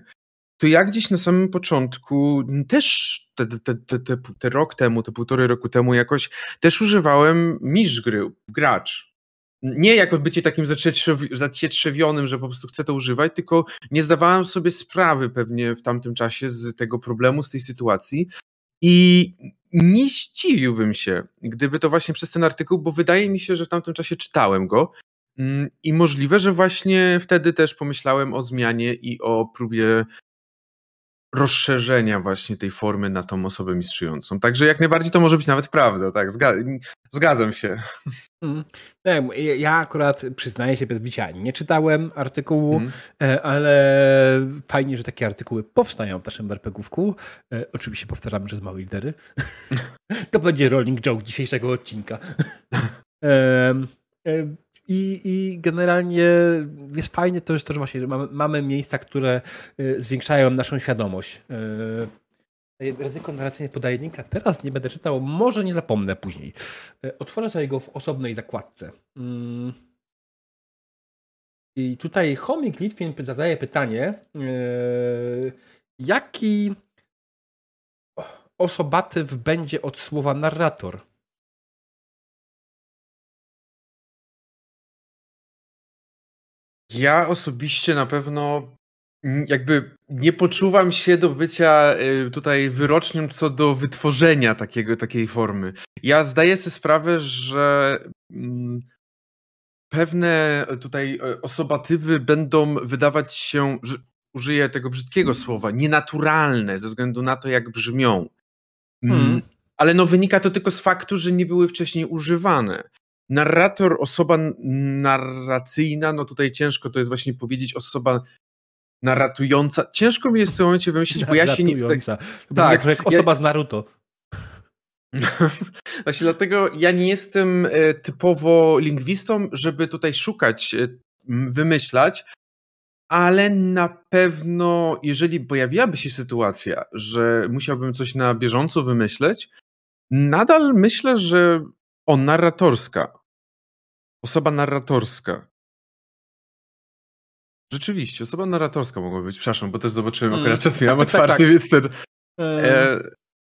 to ja gdzieś na samym początku też te, te, te, te, te rok temu, te półtorej roku temu jakoś też używałem mistrz gry, gracz. Nie jako bycie takim zacietrzewionym, że po prostu chcę to używać, tylko nie zdawałem sobie sprawy pewnie w tamtym czasie z tego problemu, z tej sytuacji. I nie zdziwiłbym się, gdyby to właśnie przez ten artykuł, bo wydaje mi się, że w tamtym czasie czytałem go mm, i możliwe, że właśnie wtedy też pomyślałem o zmianie i o próbie rozszerzenia właśnie tej formy na tą osobę mistrzującą. Także jak najbardziej to może być nawet prawda, tak, zgadzam się. Mm. ja akurat przyznaję się bez bicia, nie czytałem artykułu, mm. ale fajnie, że takie artykuły powstają w naszym RPGówku. E, oczywiście powtarzamy przez małe litery. to będzie rolling joke dzisiejszego odcinka. I, I generalnie jest fajnie to, że też właśnie mamy, mamy miejsca, które y, zwiększają naszą świadomość. Y, ryzyko narracyjne podajnika teraz nie będę czytał, może nie zapomnę później. Y, otworzę sobie go w osobnej zakładce. Mm. I tutaj Chomik Litwin zadaje pytanie, jaki osobatyw będzie od słowa narrator? Ja osobiście na pewno jakby nie poczuwam się do bycia y, tutaj wyrocznią co do wytworzenia takiego, takiej formy. Ja zdaję sobie sprawę, że mm, pewne tutaj e, osobatywy będą wydawać się, że użyję tego brzydkiego słowa, nienaturalne ze względu na to, jak brzmią. Mm, hmm. Ale no wynika to tylko z faktu, że nie były wcześniej używane narrator, osoba narracyjna, no tutaj ciężko to jest właśnie powiedzieć osoba narratująca. Ciężko mi jest w tym momencie wymyślić, bo ja się nie... Tak, tak jak osoba ja... z Naruto. Właśnie dlatego ja nie jestem e, typowo lingwistą, żeby tutaj szukać, e, wymyślać, ale na pewno, jeżeli pojawiłaby się sytuacja, że musiałbym coś na bieżąco wymyśleć, nadal myślę, że o narratorska Osoba narratorska. Rzeczywiście, osoba narratorska mogła być. Przepraszam, bo też zobaczyłem mm. akurat czat miałem tak, tak, otwarty, tak, więc ten... E,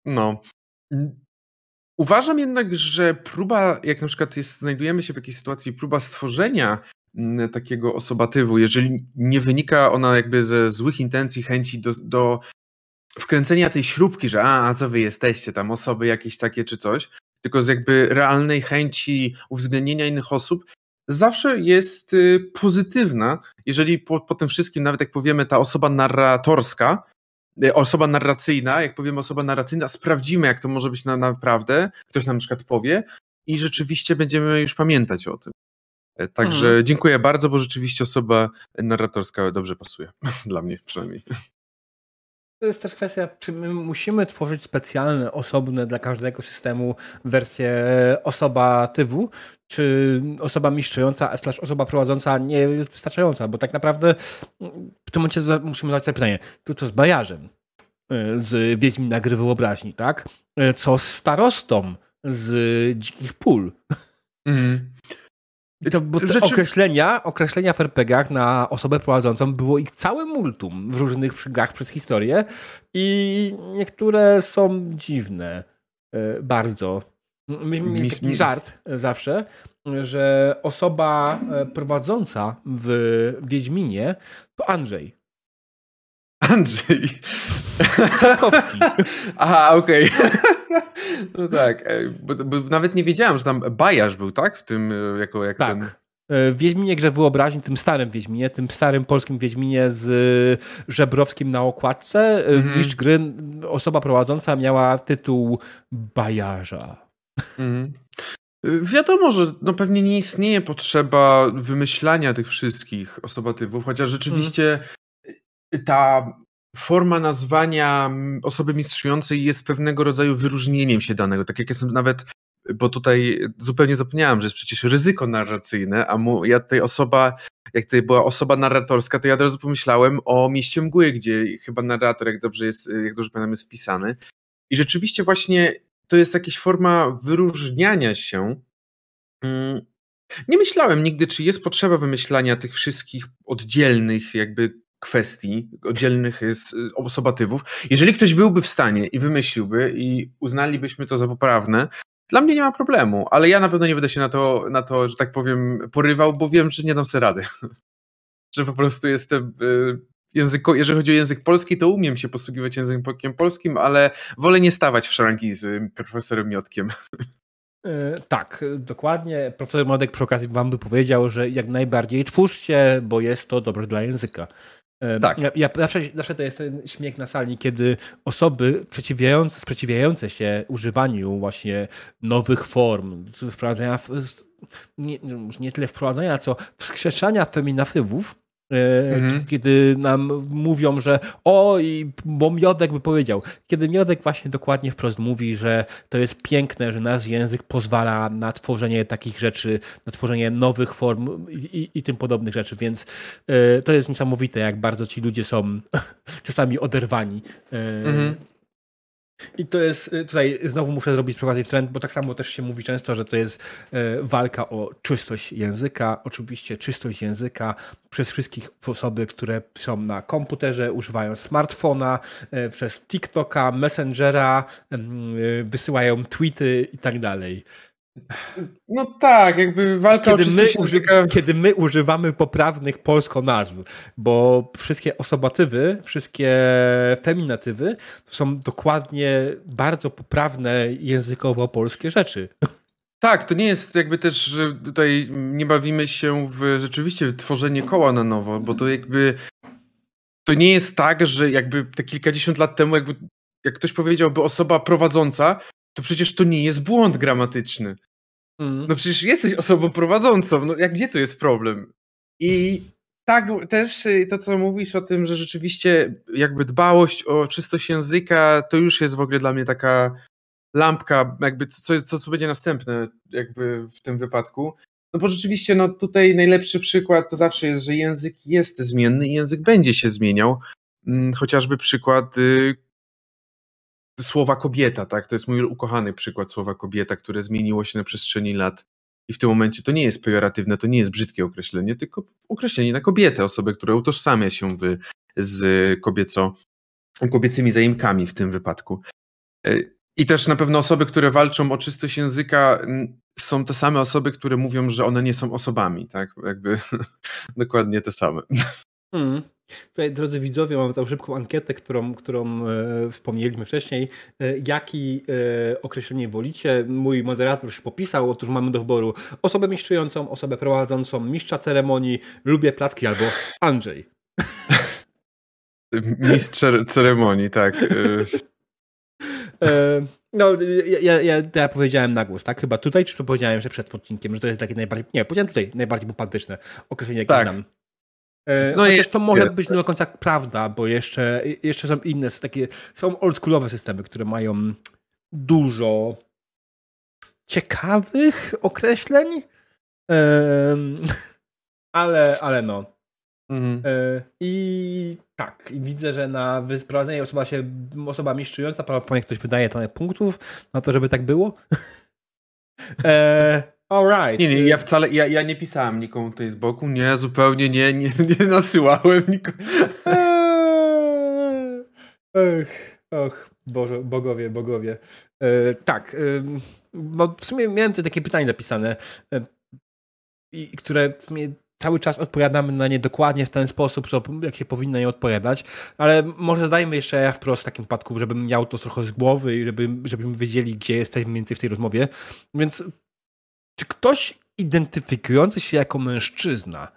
no. Uważam jednak, że próba, jak na przykład jest, znajdujemy się w jakiejś sytuacji, próba stworzenia takiego osobatywu, jeżeli nie wynika ona jakby ze złych intencji, chęci do, do wkręcenia tej śrubki, że a, a co wy jesteście, tam osoby jakieś takie czy coś, tylko z jakby realnej chęci uwzględnienia innych osób, zawsze jest y, pozytywna, jeżeli po, po tym wszystkim, nawet jak powiemy ta osoba narratorska, y, osoba narracyjna, jak powiemy osoba narracyjna, sprawdzimy, jak to może być na, naprawdę, ktoś nam na przykład powie i rzeczywiście będziemy już pamiętać o tym. E, także mhm. dziękuję bardzo, bo rzeczywiście osoba narratorska dobrze pasuje. Dla mnie przynajmniej. To jest też kwestia, czy my musimy tworzyć specjalne, osobne dla każdego systemu wersję osoba tywu, czy osoba mistrzująca, slash osoba prowadząca nie jest wystarczająca, bo tak naprawdę w tym momencie musimy zadać sobie pytanie, to co z bajarzem y, z Wiedźmina Gry Wyobraźni, tak? Y, co z starostą z Dzikich Pól? Mm. To, bo te Rzeczy... określenia, określenia w RPGach na osobę prowadzącą było ich całe multum w różnych grach przez historię i niektóre są dziwne e, bardzo. Myśmy mieli taki żart zawsze, że osoba e, prowadząca w Wiedźminie to Andrzej. Andrzej. Sapkowski. Aha, okej. Okay. No tak, bo, bo, nawet nie wiedziałem, że tam Bajarz był, tak? W tym, e, jako jak tak. ten... W Wiedźminie Grze Wyobraźni, tym starym Wiedźminie, tym starym polskim Wiedźminie z Żebrowskim na okładce, mhm. mistrz gry, osoba prowadząca miała tytuł Bajarza. Mhm. Wiadomo, że no pewnie nie istnieje potrzeba wymyślania tych wszystkich osobatywów, chociaż rzeczywiście mhm. ta forma nazwania osoby mistrzującej jest pewnego rodzaju wyróżnieniem się danego. Tak jak jestem nawet, bo tutaj zupełnie zapomniałem, że jest przecież ryzyko narracyjne, a mu, ja tutaj osoba, jak tutaj była osoba narratorska, to ja od razu pomyślałem o Mieście Mgły, gdzie chyba narrator, jak dobrze jest, jak dobrze pamiętam, jest wpisany. I rzeczywiście właśnie to jest jakaś forma wyróżniania się. Mm, nie myślałem nigdy, czy jest potrzeba wymyślania tych wszystkich oddzielnych jakby kwestii, oddzielnych osobatywów. Jeżeli ktoś byłby w stanie i wymyśliłby i uznalibyśmy to za poprawne, dla mnie nie ma problemu, ale ja na pewno nie będę się na to, na to że tak powiem, porywał, bo wiem, że nie dam sobie rady. że po prostu jestem y, języko, jeżeli chodzi o język polski, to umiem się posługiwać językiem polskim, ale wolę nie stawać w szranki z profesorem Miotkiem. E, tak, dokładnie. Profesor Modek przy okazji wam by powiedział, że jak najbardziej twórzcie, bo jest to dobre dla języka. Tak. Ja, ja zawsze, zawsze to jest ten śmiech na sali, kiedy osoby sprzeciwiające, sprzeciwiające się używaniu właśnie nowych form, wprowadzania, nie, nie tyle wprowadzania, co wskrzeszania feminatywów, mhm. Kiedy nam mówią, że o, i, bo Miodek by powiedział. Kiedy Miodek właśnie dokładnie wprost mówi, że to jest piękne, że nasz język pozwala na tworzenie takich rzeczy, na tworzenie nowych form i, i, i tym podobnych rzeczy, więc y, to jest niesamowite, jak bardzo ci ludzie są czasami oderwani. Y, mhm. I to jest, y, tutaj znowu muszę zrobić przy okazji trend, bo tak samo też się mówi często, że to jest y, walka o czystość języka. Oczywiście czystość języka przez wszystkich osoby, które są na komputerze, używają smartfona, y, przez TikToka, Messengera, wysyłają tweety i tak dalej. No tak, jakby walka kiedy o my, języka... kiedy my używamy poprawnych polsko nazw, bo wszystkie osobatywy, wszystkie feminatywy są dokładnie bardzo poprawne językowo polskie rzeczy. Tak, to nie jest jakby też, że tutaj nie bawimy się w rzeczywiście tworzenie koła na nowo, bo to jakby to nie jest tak, że jakby te kilkadziesiąt lat temu jakby jak ktoś powiedziałby osoba prowadząca, to przecież to nie jest błąd gramatyczny. Mm. No przecież jesteś osobą prowadzącą, no jak gdzie to jest problem? I tak też y, to, co mówisz o tym, że rzeczywiście jakby dbałość o czystość języka, to już jest w ogóle dla mnie taka lampka, jakby co, co, co będzie następne jakby w tym wypadku. No bo rzeczywiście, no tutaj najlepszy przykład to zawsze jest, że język jest zmienny i język będzie się zmieniał. Mm, chociażby przykład y, słowa kobieta, tak? To jest mój ukochany przykład słowa kobieta, które zmieniło się na przestrzeni lat. I w tym momencie to nie jest pejoratywne, to nie jest brzydkie określenie, tylko określenie na kobietę, osobę, która utożsamia się w, z kobieco, kobiecymi zaimkami w tym wypadku. E, I też na pewno osoby, które walczą o czystość języka, są te same osoby, które mówią, że one nie są osobami, tak? Jakby dokładnie te same. Mm. Tutaj, drodzy widzowie, mamy tą szybką ankietę, którą, którą e, wspomnieliśmy wcześniej. E, jaki e, określenie wolicie? Mój moderator się popisał. Otóż mamy do wyboru osobę mistrzującą, osobę prowadzącą, mistrza ceremonii, lubię placki albo Andrzej. Mistrz ceremonii, tak. E, no, ja, ja, ja, powiedziałem na głos, tak? Chyba tutaj, czy to powiedziałem jeszcze przed odcinkiem, że to jest takie najbardziej. Nie, powiedziałem tutaj najbardziej pompatyczne określenie, jakie tak. znam. E, no Chociaż to może jest. być nie do końca prawda, bo jeszcze, jeszcze są inne, takie, są oldschoolowe systemy, które mają dużo ciekawych określeń, ale, ale no. Mhm. E, I tak, widzę, że na wyprowadzenie osoba się, osoba mistrzująca, prawdopodobnie ktoś wydaje tonę punktów na to, żeby tak było. e, Alright. Nie, nie, ja wcale, ja, ja nie pisałem nikomu tutaj z boku, nie, zupełnie nie, nie, nie nasyłałem nikomu. Ech, och, Boże, bogowie, bogowie. E, tak, e, bo w sumie miałem tutaj takie pytanie napisane, e, i, które w sumie cały czas odpowiadamy na nie dokładnie w ten sposób, jak się powinno nie odpowiadać, ale może zdajmy jeszcze ja wprost w takim przypadku, żebym miał to trochę z głowy i żeby, żebyśmy wiedzieli, gdzie jesteśmy mniej więcej w tej rozmowie. Więc czy ktoś identyfikujący się jako mężczyzna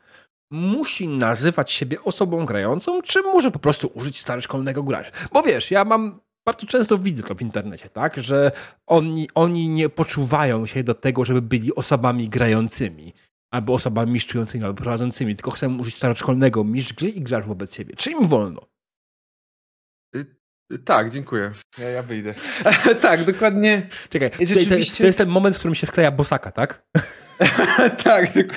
musi nazywać siebie osobą grającą, czy może po prostu użyć staroszkolnego gracza? Bo wiesz, ja mam bardzo często widzę to w internecie, tak, że oni, oni nie poczuwają się do tego, żeby byli osobami grającymi, albo osobami mistrzującymi, albo prowadzącymi, tylko chcą użyć staroszkolnego mistrz gry i gracz wobec siebie. Czy im wolno? Tak, dziękuję. Ja, ja wyjdę. tak, dokładnie. Czekaj, Rzeczywiście... to, to jest ten moment, w którym się wkleja bosaka, tak? tak, tylko...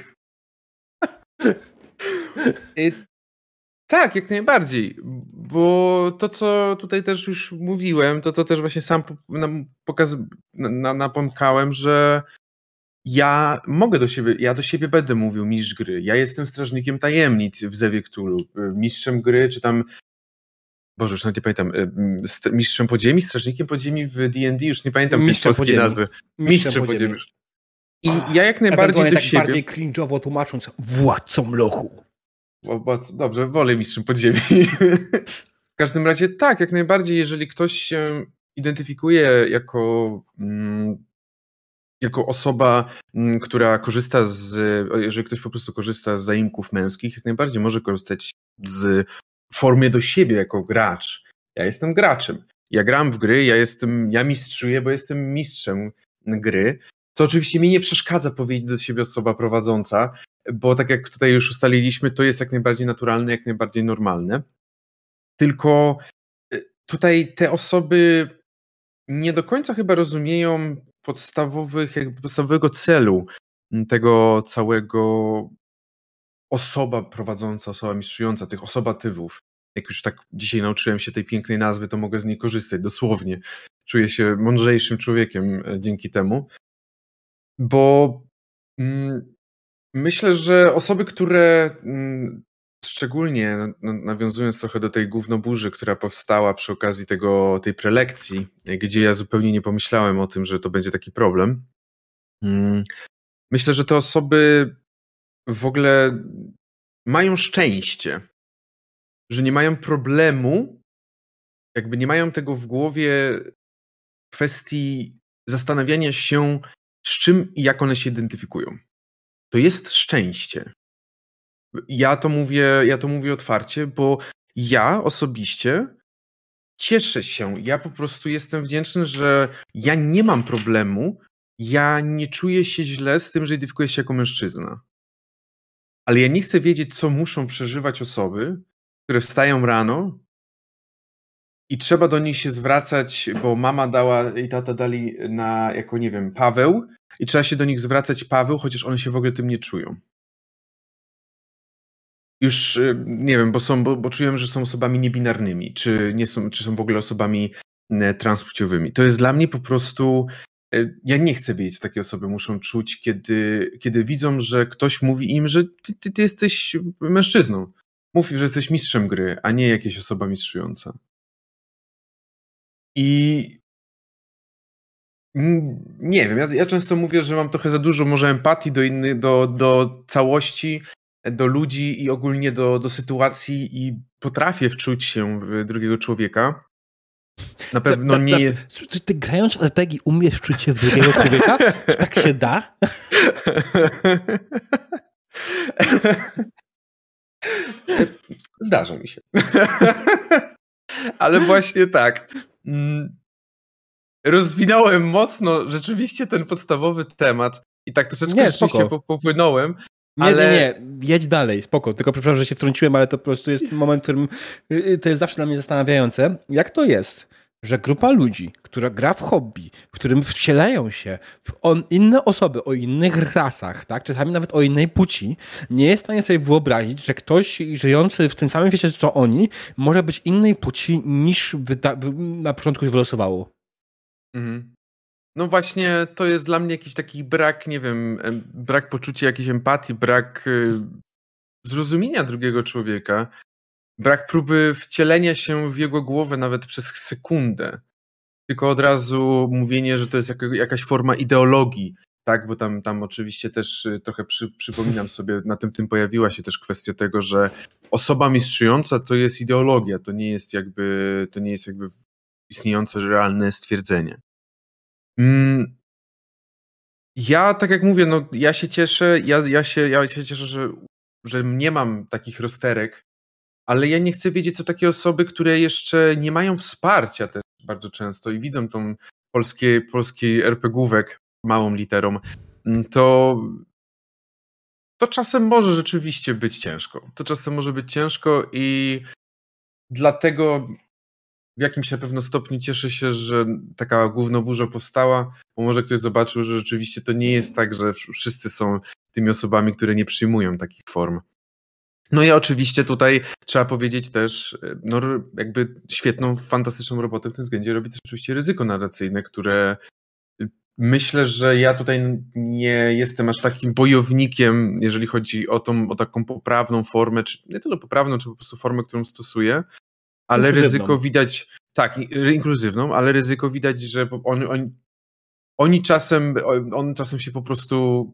tak, jak najbardziej. Bo to, co tutaj też już mówiłem, to co też właśnie sam pokaz... na, napomkałem, że ja mogę do siebie, ja do siebie będę mówił mistrz gry. Ja jestem strażnikiem tajemnic w Zewie Cthulhu. Mistrzem gry, czy tam Boże, już nawet nie pamiętam, y, mistrzem podziemi, strażnikiem podziemi w D&D, już nie pamiętam tej polskiej nazwy. Mistrzem, podziemi. I ja jak najbardziej do tak siebie... bardziej cringe'owo tłumacząc, władcą lochu. Dobrze, wolę mistrzem podziemi. w każdym razie tak, jak najbardziej, jeżeli ktoś się identyfikuje jako, mm, jako osoba, mm, która korzysta z, jeżeli ktoś po prostu korzysta z zaimków męskich, jak najbardziej może korzystać z formie do siebie jako gracz. Ja jestem graczem. Ja gram w gry, ja jestem, ja mistrzuję, bo jestem mistrzem gry. Co oczywiście mi nie przeszkadza powiedzieć do siebie osoba prowadząca, bo tak jak tutaj już ustaliliśmy, to jest jak najbardziej naturalne, jak najbardziej normalne. Tylko y, tutaj te osoby nie do końca chyba rozumieją podstawowych, podstawowego celu tego całego osoba prowadząca, osoba mistrzująca, tych osobatywów. Jak już tak dzisiaj nauczyłem się tej pięknej nazwy, to mogę z niej korzystać dosłownie. Czuję się mądrzejszym człowiekiem e, dzięki temu. Bo mm, myślę, że osoby, które mm, szczególnie nawiązując trochę do tej gównoburzy, która powstała przy okazji tego, tej prelekcji, gdzie ja zupełnie nie pomyślałem o tym, że to będzie taki problem. Mm, myślę, że te osoby w ogóle mają szczęście, że nie mają problemu, jakby nie mają tego w głowie kwestii zastanawiania się, z czym i jak one się identyfikują. To jest szczęście. Ja to mówię, ja to mówię otwarcie, bo ja osobiście cieszę się. Ja po prostu jestem wdzięczny, że ja nie mam problemu. Ja nie czuję się źle z tym, że identyfikuję się jako mężczyzna. Ale ja nie chcę wiedzieć, co muszą przeżywać osoby, które wstają rano i trzeba do nich się zwracać, bo mama dała i tata dali na, jako nie wiem, Paweł, i trzeba się do nich zwracać Paweł, chociaż one się w ogóle tym nie czują już y, nie wiem, bo są, bo, bo czują, że są osobami niebinarnymi, czy nie są, czy są w ogóle osobami transpłciowymi. To jest dla mnie po prostu. Y, ja nie chcę wiedzieć, co takie osoby muszą czuć, kiedy, kiedy widzą, że ktoś mówi im, że ty, ty, ty jesteś mężczyzną. Mów, że jesteś mistrzem gry, a nie jakaś osoba mistrzująca. I nie wiem, ja, ja, często mówię, że mam trochę za dużo może empatii do innych, do, do całości, do ludzi i ogólnie do, do sytuacji i potrafię wczuć się w drugiego człowieka. Na pewno nie. Ty, ty grając w RPG umiesz wczuć się w drugiego człowieka? Czy tak się da? Zdarza mi się. Ale właśnie tak. Mm, rozwinąłem mocno rzeczywiście ten podstawowy temat i tak troszeczkę nie, popłynąłem, nie, ale... nie, nie, jedź dalej, spoko. Tylko przepraszam, że się wtrąciłem, ale to po prostu jest moment, w którym y, y, to jest zawsze dla mnie zastanawiające. Jak to jest, że grupa ludzi, która gra w hobby, w którym wcielają się w on, inne osoby o innych rasach, tak, czasami nawet o innej płci, nie jest w stanie sobie wyobrazić, że ktoś żyjący w tym samym świecie co oni może być innej płci niż na początku się wylosowało. Mhm. No właśnie, to jest dla mnie jakiś taki brak, nie wiem, brak poczucia jakiejś empatii, brak y, zrozumienia drugiego człowieka, brak próby wcielenia się w jego głowę nawet przez sekundę. Tylko od razu mówienie, że to jest jakaś forma ideologii, tak, bo tam, tam oczywiście też y, trochę przy, przypominam sobie, na tym tym pojawiła się też kwestia tego, że osoba mistrzująca to jest ideologia, to nie jest jakby, to nie jest jakby istniejące realne stwierdzenie. Mm. Ja, tak jak mówię, no ja się cieszę, ja, ja, się, ja się cieszę, że, że nie mam takich rozterek, ale ja nie chcę wiedzieć, co takie osoby, które jeszcze nie mają wsparcia też bardzo często i widzą tą polskie, polski RPGówek małą literą, mm, to to czasem może rzeczywiście być ciężko. To czasem może być ciężko i dlatego w jakimś na pewno stopniu cieszę się, że taka głównoburza powstała, bo może ktoś zobaczył, że rzeczywiście to nie jest tak, że wszyscy są tymi osobami, które nie przyjmują takich form. No i oczywiście tutaj trzeba powiedzieć też, no jakby świetną, fantastyczną robotę w tym względzie robi też oczywiście ryzyko narracyjne, które myślę, że ja tutaj nie jestem aż takim bojownikiem, jeżeli chodzi o tą, o taką poprawną formę, czy nie tyle poprawną, czy po prostu formę, którą stosuję, ale ryzyko widać, tak, inkluzywną, ale ryzyko widać, że oni, oni, oni czasem, on czasem się po prostu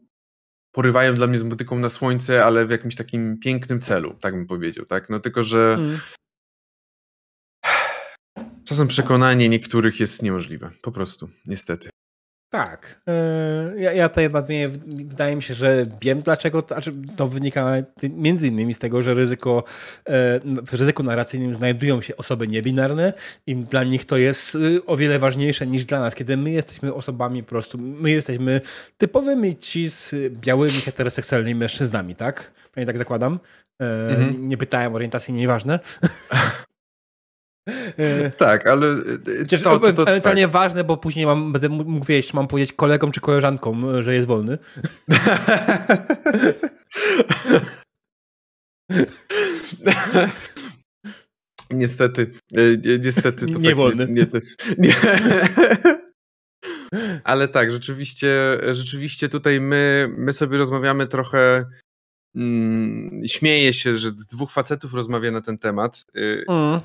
porywają dla mnie z motyką na słońce, ale w jakimś takim pięknym celu, tak bym powiedział, tak? No tylko, że hmm. czasem przekonanie niektórych jest niemożliwe, po prostu, niestety. Tak. E, ja, ja tutaj nadmienię, wydaje mi się, że wiem dlaczego, to, znaczy to wynika między innymi z tego, że ryzyko, e, w ryzyku narracyjnym znajdują się osoby niebinarne i dla nich to jest y, o wiele ważniejsze niż dla nas, kiedy my jesteśmy osobami po prostu, my jesteśmy typowymi ci z białymi heteroseksualnymi mężczyznami, tak? Przynajmniej tak zakładam. E, mhm. Nie pytałem, orientacji nieważne. tak, ale Chociaż to, to, to, ewentualnie tak. ważne, bo później mam, będę mógł wiedzieć, mam powiedzieć kolegom czy koleżankom, że jest wolny. niestety, niestety to nie tak, wolny. Nie, nie, nie. Ale tak, rzeczywiście, rzeczywiście tutaj my, my sobie rozmawiamy trochę mm, śmieję się, że dwóch facetów rozmawia na ten temat. Y, mm.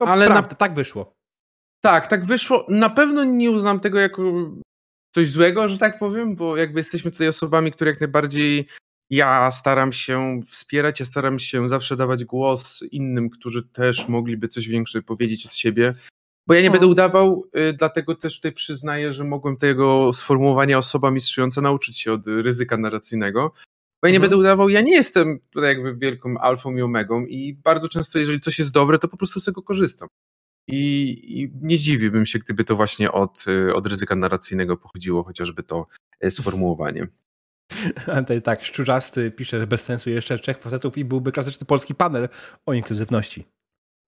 To ale prawda, na... tak wyszło. Tak, tak wyszło. Na pewno nie uznam tego jako coś złego, że tak powiem, bo jakby jesteśmy tutaj osobami, które jak najbardziej ja staram się wspierać, ja staram się zawsze dawać głos innym, którzy też mogliby coś większe powiedzieć od siebie. Bo ja nie no. będę udawał, y, dlatego też tutaj przyznaję, że mogłem tego sformułowania osoba mistrzująca nauczyć się od ryzyka narracyjnego. Bo ja nie mhm. będę udawał, ja nie jestem tutaj jakby wielką alfą i omegą i bardzo często, jeżeli coś jest dobre, to po prostu z tego korzystam. I, i nie zdziwiłbym się, gdyby to właśnie od, y, od ryzyka narracyjnego pochodziło, chociażby to e, sformułowanie. Antek, tak, Szczurzasty pisze, że bez sensu jeszcze trzech facetów i byłby klasyczny polski panel o inkluzywności.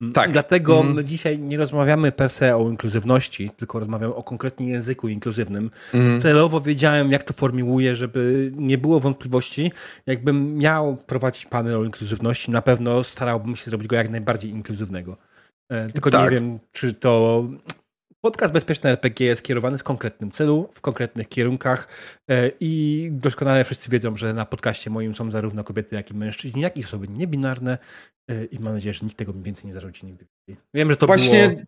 Mm, tak. Dlatego mm. dzisiaj nie rozmawiamy per se o inkluzywności, tylko rozmawiamy o konkretnym języku inkluzywnym. Mm. Celowo wiedziałem, jak to formułuję, żeby nie było wątpliwości. Jakbym miał prowadzić panel o inkluzywności, na pewno starałbym się zrobić go jak najbardziej inkluzywnego. E, tylko tak. nie wiem, czy to Podcast Bezpieczny RPG jest kierowany w konkretnym celu, w konkretnych kierunkach e, i doskonale wszyscy wiedzą, że na podcaście moim są zarówno kobiety, jak i mężczyźni, jak i osoby niebinarne e, i mam nadzieję, że nikt tego więcej nie zarzuci nigdy. Wiem, że to właśnie, było...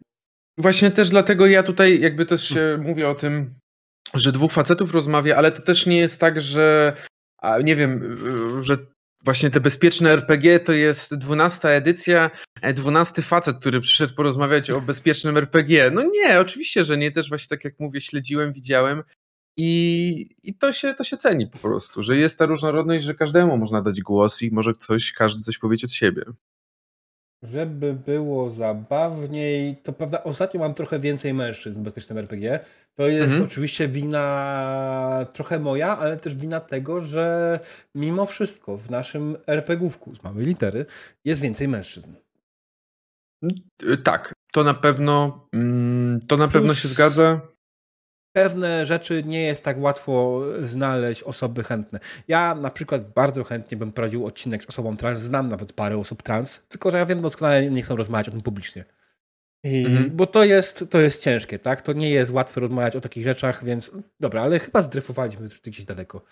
Właśnie też dlatego ja tutaj jakby też hmm. mówię o tym, że dwóch facetów rozmawia, ale to też nie jest tak, że a nie wiem, że Właśnie te bezpieczne RPG to jest dwunasta edycja, e, dwunasty facet, który przyszedł porozmawiać o bezpiecznym RPG. No nie, oczywiście, że nie. Też właśnie tak jak mówię, śledziłem, widziałem i, i to, się, to się ceni po prostu, że jest ta różnorodność, że każdemu można dać głos i może ktoś, każdy coś powiedzieć od siebie. Żeby było zabawniej, to prawda, ostatnio mam trochę więcej mężczyzn w bezpiecznym RPG. To jest mhm. oczywiście wina trochę moja, ale też wina tego, że mimo wszystko w naszym RPGówku z małej litery jest więcej mężczyzn. Tak, to na pewno mm, to na Plus... pewno się zgadza pewne rzeczy nie jest tak łatwo znaleźć osoby chętne. Ja na przykład bardzo chętnie bym prowadził odcinek z osobą trans, znam nawet parę osób trans, tylko że ja wiem doskonale, nie chcą rozmawiać o tym publicznie. I, mhm. Bo to jest, to jest ciężkie, tak? To nie jest łatwe rozmawiać o takich rzeczach, więc dobra, ale chyba zdryfowaliśmy już gdzieś daleko.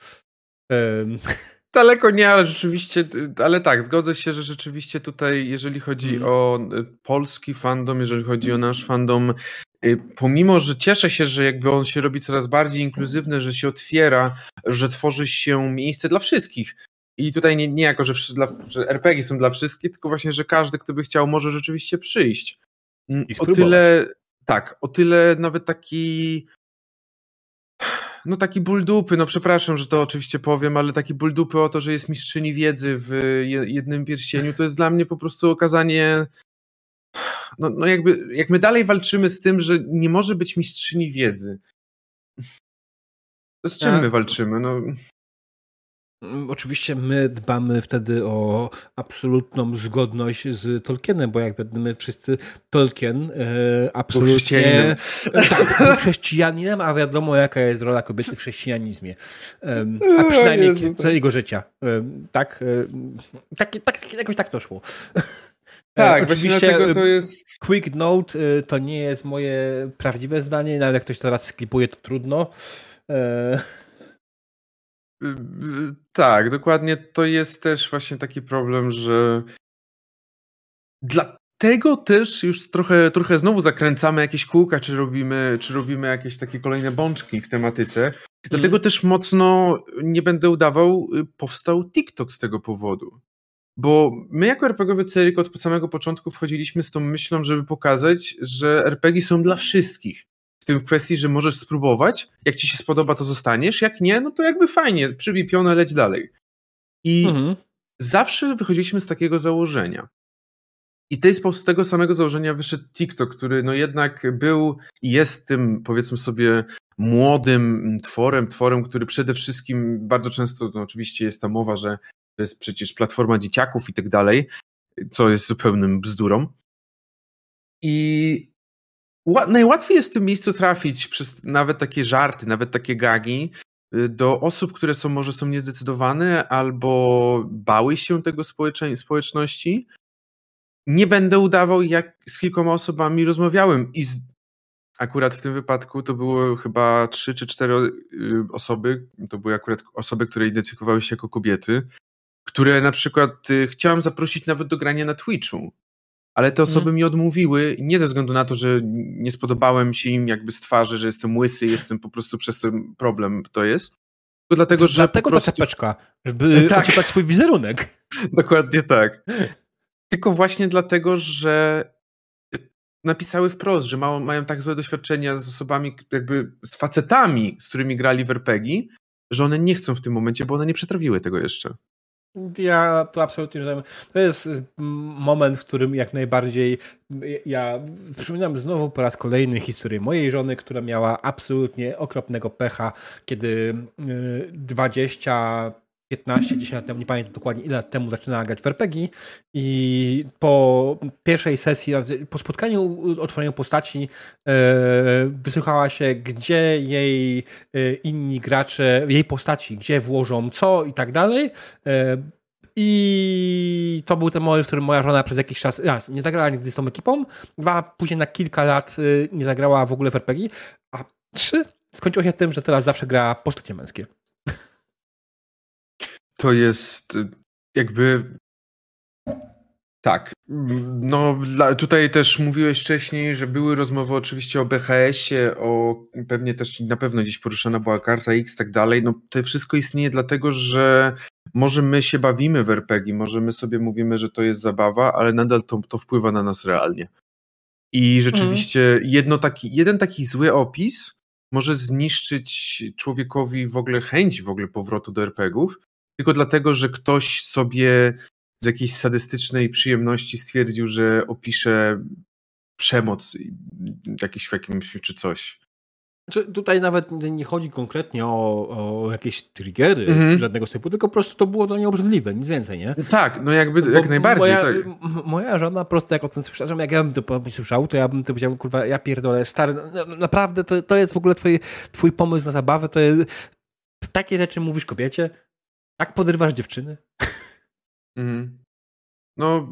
Um. Daleko nie, ale rzeczywiście, ale tak, zgodzę się, że rzeczywiście tutaj, jeżeli chodzi mm. o y, polski fandom, jeżeli chodzi o nasz fandom, y, pomimo, że cieszę się, że jakby on się robi coraz bardziej inkluzywny, że się otwiera, że tworzy się miejsce dla wszystkich. I tutaj nie, nie jako, że, dla, że RPG są dla wszystkich, tylko właśnie, że każdy, kto by chciał, może rzeczywiście przyjść. Mm, I o tyle, tak, o tyle nawet taki no taki ból dupy, no przepraszam, że to oczywiście powiem, ale taki ból dupy o to, że jest mistrzyni wiedzy w jednym pierścieniu, to jest dla mnie po prostu okazanie no, no jakby, jak my dalej walczymy z tym, że nie może być mistrzyni wiedzy, to z czym my walczymy? No, oczywiście my dbamy wtedy o absolutną zgodność z Tolkienem, bo jak my wszyscy Tolkien e, absolutnie... Chrześcijaninem. Tak, chrześcijaninem, a wiadomo jaka jest rola kobiety w chrześcijanizmie. E, a przynajmniej Jezu, całego życia. E, tak? E, tak, tak? Jakoś tak to szło. Tak, oczywiście to jest... Quick note e, to nie jest moje prawdziwe zdanie, nawet jak ktoś teraz sklipuje, to trudno. E, tak, dokładnie. To jest też właśnie taki problem, że dla dlatego też już trochę, trochę znowu zakręcamy jakieś kółka, czy robimy, czy robimy jakieś takie kolejne bączki w tematyce. Dlatego mm. też mocno, nie będę udawał, y, powstał TikTok z tego powodu. Bo my jako RPGowy Ceryk od samego początku wchodziliśmy z tą myślą, żeby pokazać, że RPG są dla wszystkich. W tym kwestii, że możesz spróbować, jak ci się spodoba, to zostaniesz, jak nie, no to jakby fajnie, przybij pionę, leć dalej. I mhm. zawsze wychodziliśmy z takiego założenia. I tej, z tego samego założenia wyszedł TikTok, który no jednak był i jest tym, powiedzmy sobie, młodym tworem, tworem, który przede wszystkim bardzo często, no oczywiście jest ta mowa, że to jest przecież platforma dzieciaków i tak dalej, co jest zupełnym bzdurą. I najłatwiej jest w tym miejscu trafić przez nawet takie żarty, nawet takie gagi y, do osób, które są może są niezdecydowane albo bały się tego społeczności. Nie będę udawał, jak z kilkoma osobami rozmawiałem i z, akurat w tym wypadku to było chyba trzy czy cztery y, osoby, to były akurat osoby, które identyfikowały się jako kobiety, które na przykład y, chciałam zaprosić nawet do grania na Twitchu, ale te osoby mm. mi odmówiły nie ze względu na to, że nie spodobałem się im jakby z twarzy, że jestem łysy, jestem po prostu przez ten problem to jest, tylko dlatego, że Dlatego prostu... ta czepeczka, żeby tak. ocieplać swój wizerunek. Dokładnie tak. Tylko właśnie dlatego, że napisały wprost, że mają, mają tak złe doświadczenia z osobami, jakby z facetami, z którymi grali w RPG, że one nie chcą w tym momencie, bo one nie przetrawiły tego jeszcze. Ja to absolutnie rozumiem. To jest mm, moment, w którym jak najbardziej ja przypominam znowu po raz kolejny historię mojej żony, która miała absolutnie okropnego pecha, kiedy 20 y, 15, 10 lat temu, nie pamiętam dokładnie ile lat temu zaczynała grać w RPG i po pierwszej sesji, po spotkaniu, otworzeniu postaci e, wysłuchała się, gdzie jej e, inni gracze, jej postaci, gdzie włożą co i tak dalej. E, i to był ten moment, w którym moja żona przez jakiś czas raz nie zagrała nigdy z tą ekipą, dwa, później na kilka lat nie zagrała w ogóle w RPG, a trzy skończyło się tym, że teraz zawsze gra postacie męskie to jest y, jakby. Tak. No, tutaj też mówiłeś wcześniej, że były rozmowy oczywiście o BHS-ie, o pewnie też na pewno gdzieś poruszana była karta X tak dalej. No, to wszystko istnieje dlatego, że może my się bawimy w RPG, może my sobie mówimy, że to jest zabawa, ale nadal to, to wpływa na nas realnie. I rzeczywiście mhm. jedno taki, jeden taki zły opis może zniszczyć człowiekowi w ogóle chęć w ogóle powrotu do RPGów, tylko dlatego, że ktoś sobie z jakiejś sadystycznej przyjemności stwierdził, że opisze przemoc jakiś w jakimś czy coś. Znaczy, tutaj nawet nie chodzi konkretnie o, o jakieś triggery mhm. żadnego typu, tylko po prostu to było dla niej obrzydliwe, nic więcej, nie? Tak, no jakby, jak najbardziej. Moja, tak. moja żona po prostu jak o tym słyszała, jak ja bym to słyszał, to ja bym to powiedział, kurwa, ja pierdolę, stary, no, naprawdę to, to jest w ogóle twój, twój pomysł na zabawę, to jest, takie rzeczy mówisz kobiecie? Jak podrywasz dziewczyny? Mhm. No.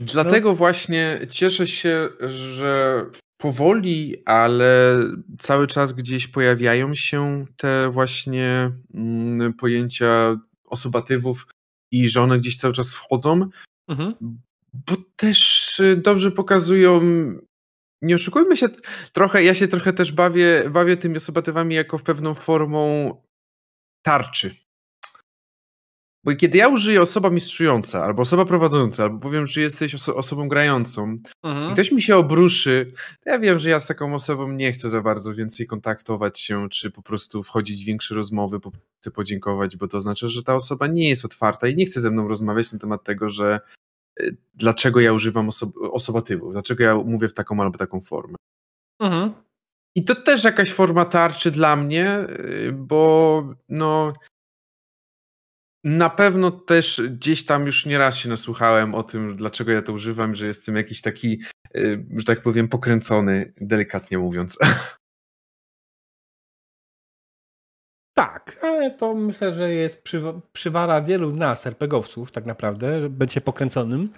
Dlatego no. właśnie cieszę się, że powoli, ale cały czas gdzieś pojawiają się te właśnie mm, pojęcia osobatywów i że one gdzieś cały czas wchodzą, mhm. bo też y, dobrze pokazują nie oszukujmy się, trochę, ja się trochę też bawię, bawię tymi osobatywami jako pewną formą tarczy. Bo kiedy ja użyję osoba mistrzująca, albo osoba prowadząca, albo powiem, że jesteś oso osobą grającą mhm. i ktoś mi się obruszy, to ja wiem, że ja z taką osobą nie chcę za bardzo więcej kontaktować się, czy po prostu wchodzić w większe rozmowy, po chcę podziękować, bo to oznacza, że ta osoba nie jest otwarta i nie chce ze mną rozmawiać na temat tego, że y, dlaczego ja używam oso osobatywu, dlaczego ja mówię w taką albo taką formę. Mhm. I to też jakaś forma tarczy dla mnie, y, bo no. Na pewno też gdzieś tam już nieraz się nasłuchałem o tym, dlaczego ja to używam, że jestem jakiś taki, y, że tak powiem, pokręcony, delikatnie mówiąc. Tak, ale to myślę, że jest przywara wielu nas, RPGowców, tak naprawdę, będzie pokręconym.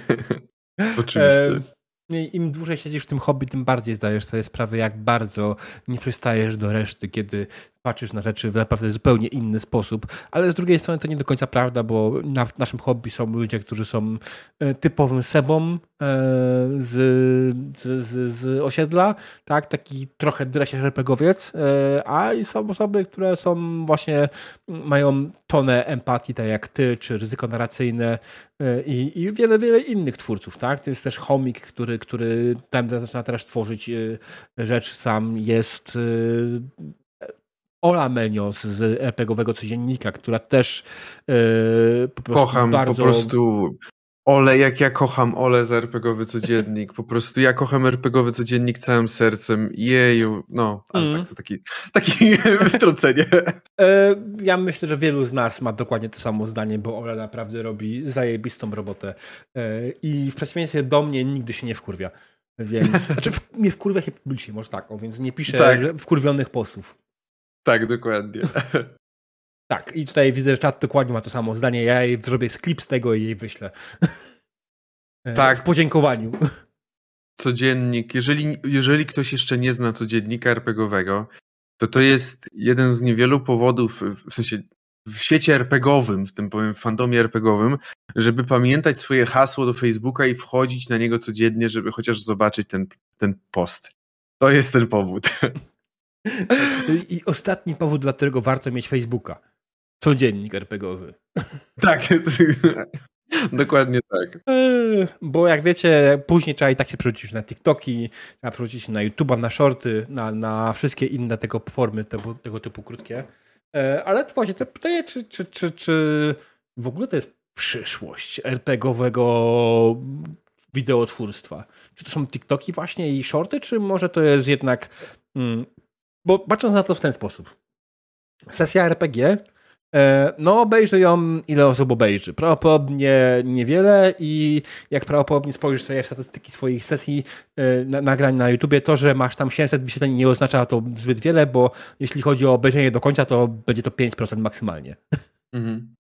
Oczywiście. Im dłużej siedzisz w tym hobby, tym bardziej zdajesz sobie sprawę, jak bardzo nie przystajesz do reszty, kiedy patrzysz na rzeczy w naprawdę zupełnie inny sposób. Ale z drugiej strony to nie do końca prawda, bo na, w naszym hobby są ludzie, którzy są e, typowym sebą e, z, z, z osiedla, tak? taki trochę dresiarz RPGowiec, e, a i są osoby, które są właśnie, mają tonę empatii, tak jak ty, czy ryzyko narracyjne i, i wiele, wiele innych twórców. Tak? To jest też chomik, który, który tam zaczyna teraz tworzyć rzecz sam, jest Ola Menios z RPGowego Codziennika, która też po prostu Kocham bardzo... po prostu Ole, jak ja kocham Ole z RPGowy Codziennik. Po prostu ja kocham RPGowy Codziennik całym sercem. Jeju, no, ale mm. tak, to taki, taki wtrącenie. E, ja myślę, że wielu z nas ma dokładnie to samo zdanie, bo Ole naprawdę robi zajebistą robotę. E, I w przeciwieństwie do mnie nigdy się nie wkurwia. Więc, znaczy w, nie wkurwia się publicznie, może tak, o, więc nie piszę tak. wkurwionych postów. Tak, dokładnie. Tak, i tutaj widzę, że czat dokładnie ma to samo zdanie. Ja jej zrobię klip z tego i jej wyślę. E, tak. W podziękowaniu. Codziennik. Jeżeli, jeżeli ktoś jeszcze nie zna codziennika RPGowego, to to jest jeden z niewielu powodów, w sensie w świecie RPGowym, w tym powiem fandomie RPGowym, żeby pamiętać swoje hasło do Facebooka i wchodzić na niego codziennie, żeby chociaż zobaczyć ten, ten post. To jest ten powód. I ostatni powód, dla którego warto mieć Facebooka. Codziennik RPGowy. Tak, dokładnie tak. E, bo jak wiecie, później trzeba i tak się przerzucić na TikToki, trzeba przerzucić na YouTube'a, na shorty, na, na wszystkie inne tego formy, tego, tego typu krótkie. E, ale to właśnie to pytanie, czy, czy, czy, czy w ogóle to jest przyszłość RPGowego wideotwórstwa? Czy to są TikToki właśnie i shorty, czy może to jest jednak mm, bo patrząc na to w ten sposób. Sesja RPG, no obejrzy ją ile osób obejrzy. Prawdopodobnie niewiele i jak prawdopodobnie spojrzysz sobie w statystyki swoich sesji e, nagrań na YouTubie, to, że masz tam 700 wyświetleń nie oznacza to zbyt wiele, bo jeśli chodzi o obejrzenie do końca, to będzie to 5% maksymalnie. Mhm.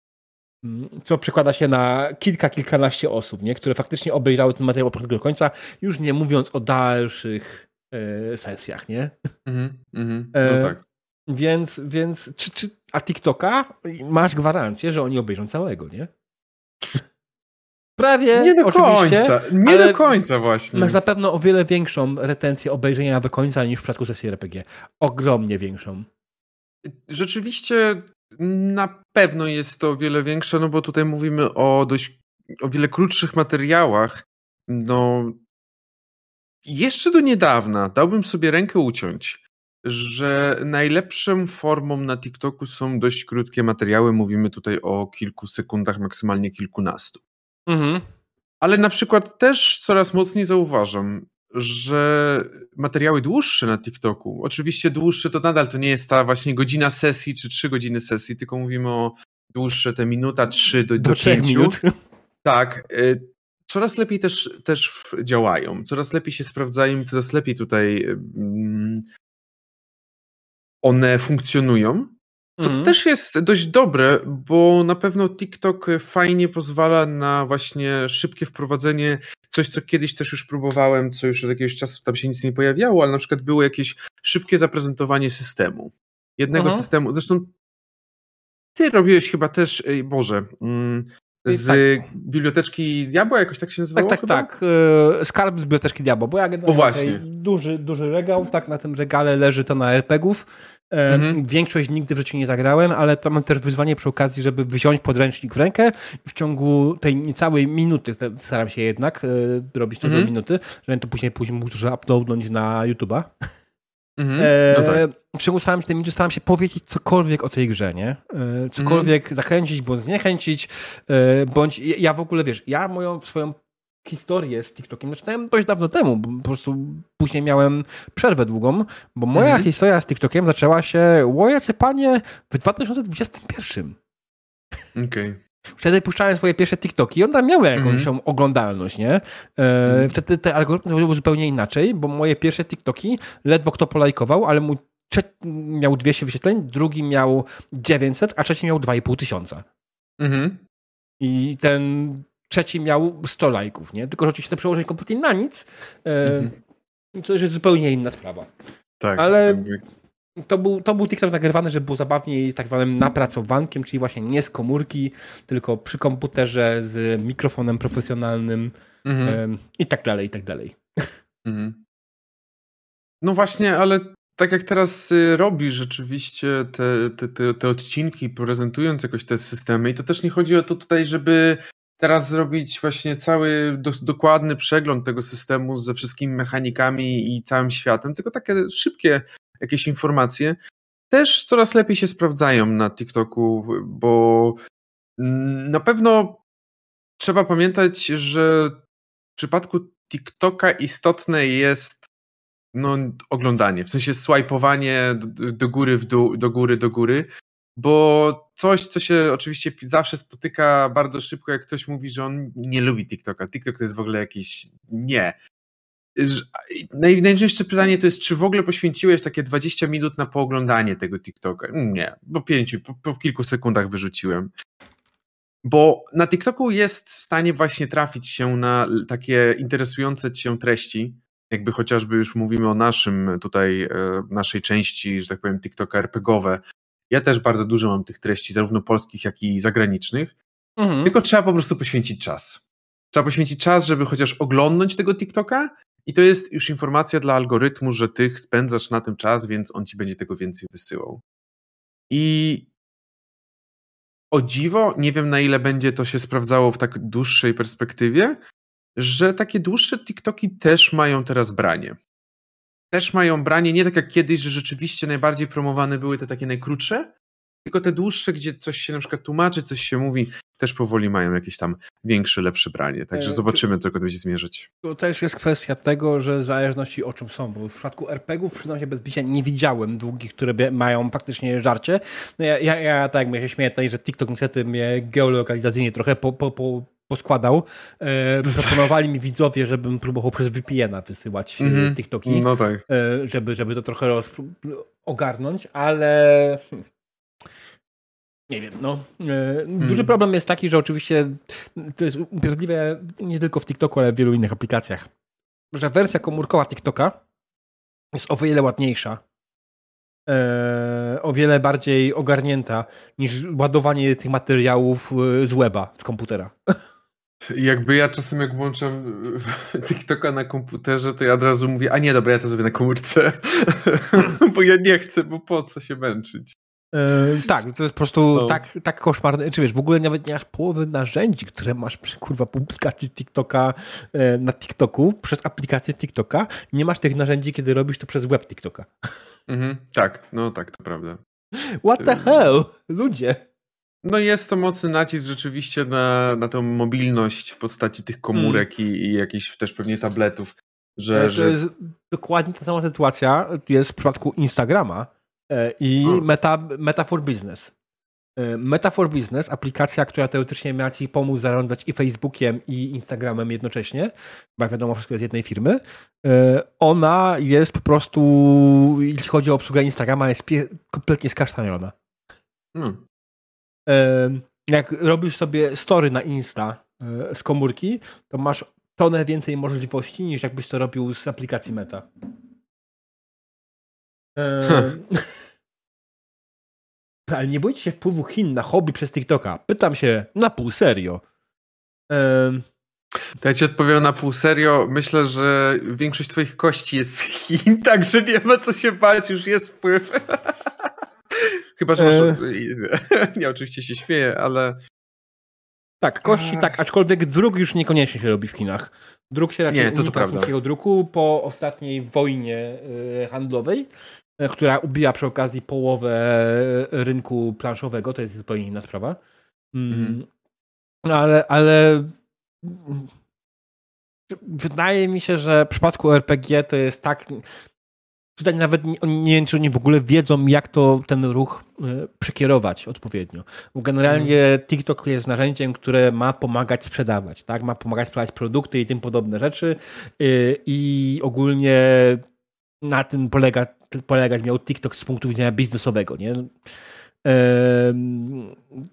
Mm, co przekłada się na kilka, kilkanaście osób, nie? które faktycznie obejrzały ten materiał od początku do końca, już nie mówiąc o dalszych E, sesjach, nie? -hmm, no e, tak. Więc, więc czy, czy, a TikToka masz gwarancję, że oni obejrzą całego, nie? Prawie, nie do końca, nie do końca właśnie. Masz na pewno o wiele większą retencję obejrzenia do końca niż w przypadku sesji RPG. Ogromnie większą. Rzeczywiście na pewno jest to o wiele większe, no bo tutaj mówimy o dość o wiele krótszych materiałach. No, jeszcze do niedawna dałbym sobie rękę uciąć, że najlepszą formą na TikToku są dość krótkie materiały. Mówimy tutaj o kilku sekundach, maksymalnie kilkunastu. Mhm. Ale na przykład też coraz mocniej zauważam, że materiały dłuższe na TikToku, oczywiście dłuższe to nadal to nie jest ta właśnie godzina sesji czy trzy godziny sesji, tylko mówimy o dłuższe te minuta, trzy do, do, do pięciu. Minut. Tak, y, coraz lepiej też, też działają, coraz lepiej się sprawdzają coraz lepiej tutaj one funkcjonują. Co mm. też jest dość dobre, bo na pewno TikTok fajnie pozwala na właśnie szybkie wprowadzenie. Coś, co kiedyś też już próbowałem, co już od jakiegoś czasu tam się nic nie pojawiało, ale na przykład było jakieś szybkie zaprezentowanie systemu. Jednego Aha. systemu. Zresztą ty robiłeś chyba też, Boże, mm, z tak. biblioteczki Diabła, jakoś tak się nazywało? Tak, tak, chyba? tak. E, skarb z biblioteczki Diabła, bo ja o właśnie. Duży, duży regał, tak na tym regale leży to na RPGów. E, mhm. Większość nigdy w życiu nie zagrałem, ale to mam też wyzwanie przy okazji, żeby wziąć podręcznik w rękę w ciągu tej niecałej minuty, staram się jednak e, robić to mhm. do minuty, żeby to później, później mógł uploadnąć na YouTube'a. Mhm. No tak. Przymusałem się tym staram się powiedzieć cokolwiek o tej grze, nie? E, cokolwiek mhm. zachęcić, bądź zniechęcić, e, bądź ja w ogóle, wiesz, ja moją swoją historię z TikTokiem zaczynałem dość dawno temu, bo po prostu później miałem przerwę długą, bo moja mhm. historia z TikTokiem zaczęła się, łojacie panie, w 2021. Okej. Okay. Wtedy puszczałem swoje pierwsze TikToki i one tam miały jakąś mm. oglądalność, nie? E, mm. Wtedy te algorytmy były zupełnie inaczej, bo moje pierwsze TikToki ledwo kto polajkował, ale mój miał 200 wyświetleń, drugi miał 900, a trzeci miał 2,5 tysiąca. Mhm. I ten trzeci miał 100 lajków, nie? Tylko, że oczywiście to przełożenie kompletnie na nic, mhm. to jest zupełnie inna sprawa. Tak. Ale to był, to był TikTok nagrywany, żeby było zabawniej z tak zwanym napracowankiem, czyli właśnie nie z komórki, tylko przy komputerze z mikrofonem profesjonalnym mhm. i tak dalej, i tak dalej. Mhm. No właśnie, ale tak jak teraz y, robisz rzeczywiście te, te, te, te, odcinki, prezentując jakoś te systemy, i to też nie chodzi o to tutaj, żeby teraz zrobić właśnie cały do, dokładny przegląd tego systemu ze wszystkimi mechanikami i całym światem, tylko takie szybkie jakieś informacje też coraz lepiej się sprawdzają na TikToku, bo mm, na pewno trzeba pamiętać, że w przypadku TikToka istotne jest no, oglądanie, w sensie swajpowanie do, do góry, w dół, do góry, do góry, bo coś, co się oczywiście zawsze spotyka bardzo szybko, jak ktoś mówi, że on nie lubi TikToka. TikTok to jest w ogóle jakiś nie. Najważniejsze pytanie to jest, czy w ogóle poświęciłeś takie 20 minut na pooglądanie tego TikToka? Nie, po pięciu, po, po kilku sekundach wyrzuciłem. Bo na TikToku jest w stanie właśnie trafić się na takie interesujące cię treści, jakby chociażby już mówimy o naszym tutaj, e, naszej części, że tak powiem, TikToka RPGowe. Ja też bardzo dużo mam tych treści, zarówno polskich, jak i zagranicznych. Mhm. Tylko trzeba po prostu poświęcić czas. Trzeba poświęcić czas, żeby chociaż oglądnąć tego TikToka i to jest już informacja dla algorytmu, że ty spędzasz na tym czas, więc on ci będzie tego więcej wysyłał. I o dziwo, nie wiem na ile będzie to się sprawdzało w tak dłuższej perspektywie, że takie dłuższe TikToki też mają teraz branie. Też mają branie, nie tak jak kiedyś, że rzeczywiście najbardziej promowane były te takie najkrótsze, tylko te dłuższe, gdzie coś się na przykład tłumaczy, coś się mówi, też powoli mają jakieś tam większe, lepsze branie. Także e, zobaczymy, co to będzie zmierzyć. To też jest kwestia tego, że w zależności o czym są, bo w przypadku RPGów, przynajmniej bez bicia, nie widziałem długich, które mają faktycznie żarcie. No ja, ja, ja tak jak się śmieję tutaj, że TikTok niestety mnie geolokalizacyjnie trochę po, po, po poskładał. E, proponowali mi widzowie, żebym próbował przez VPN-a wysyłać mm -hmm. TikToki, no tak. e, żeby, żeby to trochę ogarnąć, ale nie wiem, no. E, duży hmm. problem jest taki, że oczywiście to jest upierdliwe nie tylko w TikToku, ale w wielu innych aplikacjach. Że wersja komórkowa TikToka jest o wiele ładniejsza. E, o wiele bardziej ogarnięta niż ładowanie tych materiałów e, z weba, z komputera. Jakby ja czasem jak włączam TikToka na komputerze, to ja od razu mówię, a nie, dobra, ja to zrobię na komórce. bo ja nie chcę, bo po co się męczyć. Yy, tak, to jest po prostu no. tak, tak koszmarne. Czy wiesz, w ogóle nawet nie masz połowy narzędzi, które masz przy kurwa publikacji TikToka yy, na TikToku, przez aplikację TikToka. Nie masz tych narzędzi, kiedy robisz to przez web TikToka. Mhm, tak, no tak, to prawda. What the hell? Ludzie. No jest to mocny nacisk rzeczywiście na, na tą mobilność w postaci tych komórek mm. i, i jakichś też pewnie tabletów. Że, to że... jest dokładnie ta sama sytuacja jest w przypadku Instagrama E, i Meta, Meta for Business. E, Meta for Business, aplikacja, która teoretycznie miała Ci pomóc zarządzać i Facebookiem, i Instagramem jednocześnie, bo jak wiadomo, wszystko jest z jednej firmy. E, ona jest po prostu, jeśli chodzi o obsługę Instagrama, jest kompletnie skasztaniona. Hmm. Jak robisz sobie story na Insta z komórki, to masz tonę więcej możliwości niż jakbyś to robił z aplikacji Meta. Ale nie boicie się wpływu Chin na hobby przez TikToka? Pytam się na pół serio. To ja ci odpowiem na pół serio. Myślę, że większość twoich kości jest z Chin, także nie ma co się bać, już jest wpływ. Chyba, że masz... E... Nie, oczywiście się śmieję, ale... Tak, kości tak, aczkolwiek druk już niekoniecznie się robi w Chinach. Druk się raczej nie, to to chińskiego druku po ostatniej wojnie y, handlowej. E, która ubija przy okazji połowę e, rynku planszowego, to jest zupełnie inna sprawa. Mhm. Ale, ale wydaje mi się, że w przypadku RPG to jest tak. Tutaj nawet nie, nie wiem, czy oni w ogóle wiedzą, jak to ten ruch e, przekierować odpowiednio. Bo generalnie mhm. TikTok jest narzędziem, które ma pomagać sprzedawać, tak? Ma pomagać sprzedawać produkty i tym podobne rzeczy. I ogólnie na tym polega, polegać miał TikTok z punktu widzenia biznesowego, nie?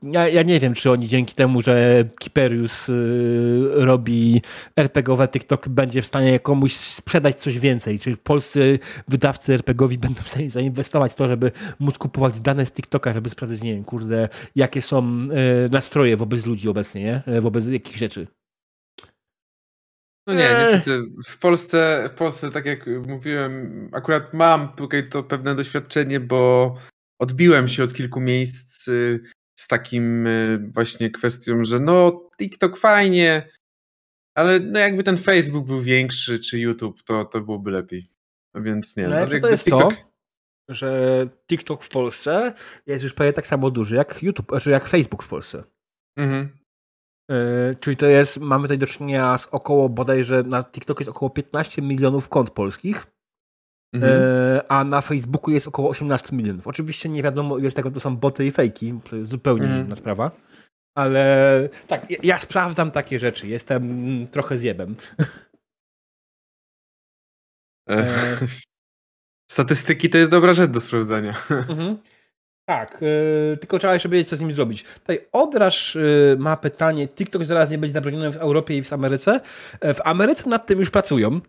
Ja, ja nie wiem, czy oni dzięki temu, że Kiperius y, robi RPGowe TikTok, będzie w stanie komuś sprzedać coś więcej. Czy polscy wydawcy RPGowi będą w stanie zainwestować w to, żeby móc kupować dane z TikToka, żeby sprawdzić, nie wiem, kurde, jakie są y, nastroje wobec ludzi obecnie, nie? wobec jakich rzeczy. No nie, eee. niestety w Polsce, w Polsce, tak jak mówiłem, akurat mam tutaj to pewne doświadczenie, bo odbiłem się od kilku miejsc y, z takim y, właśnie kwestią, że no TikTok fajnie, ale no jakby ten Facebook był większy, czy YouTube, to, to byłoby lepiej. No więc nie. No, no to jest TikTok... to, że TikTok w Polsce jest już prawie tak samo duży jak YouTube, znaczy jak Facebook w Polsce. Mhm. Yy, czyli to jest, mamy tutaj do czynienia z około bodajże na TikTok jest około 15 milionów kont polskich, mhm. yy, a na Facebooku jest około 18 milionów. Oczywiście nie wiadomo, ile z tego to są boty i fejki, to jest zupełnie mhm. inna sprawa. Ale tak, ja, ja, sprawdzam takie rzeczy. Jestem trochę zjebem. E, statystyki to jest dobra rzecz do sprawdzania. Mhm. Tak, yy, tylko trzeba jeszcze wiedzieć, co z nim zrobić. Tutaj Odraż yy, ma pytanie, TikTok zaraz nie będzie zabroniony w Europie i w Ameryce. W Ameryce nad tym już pracują.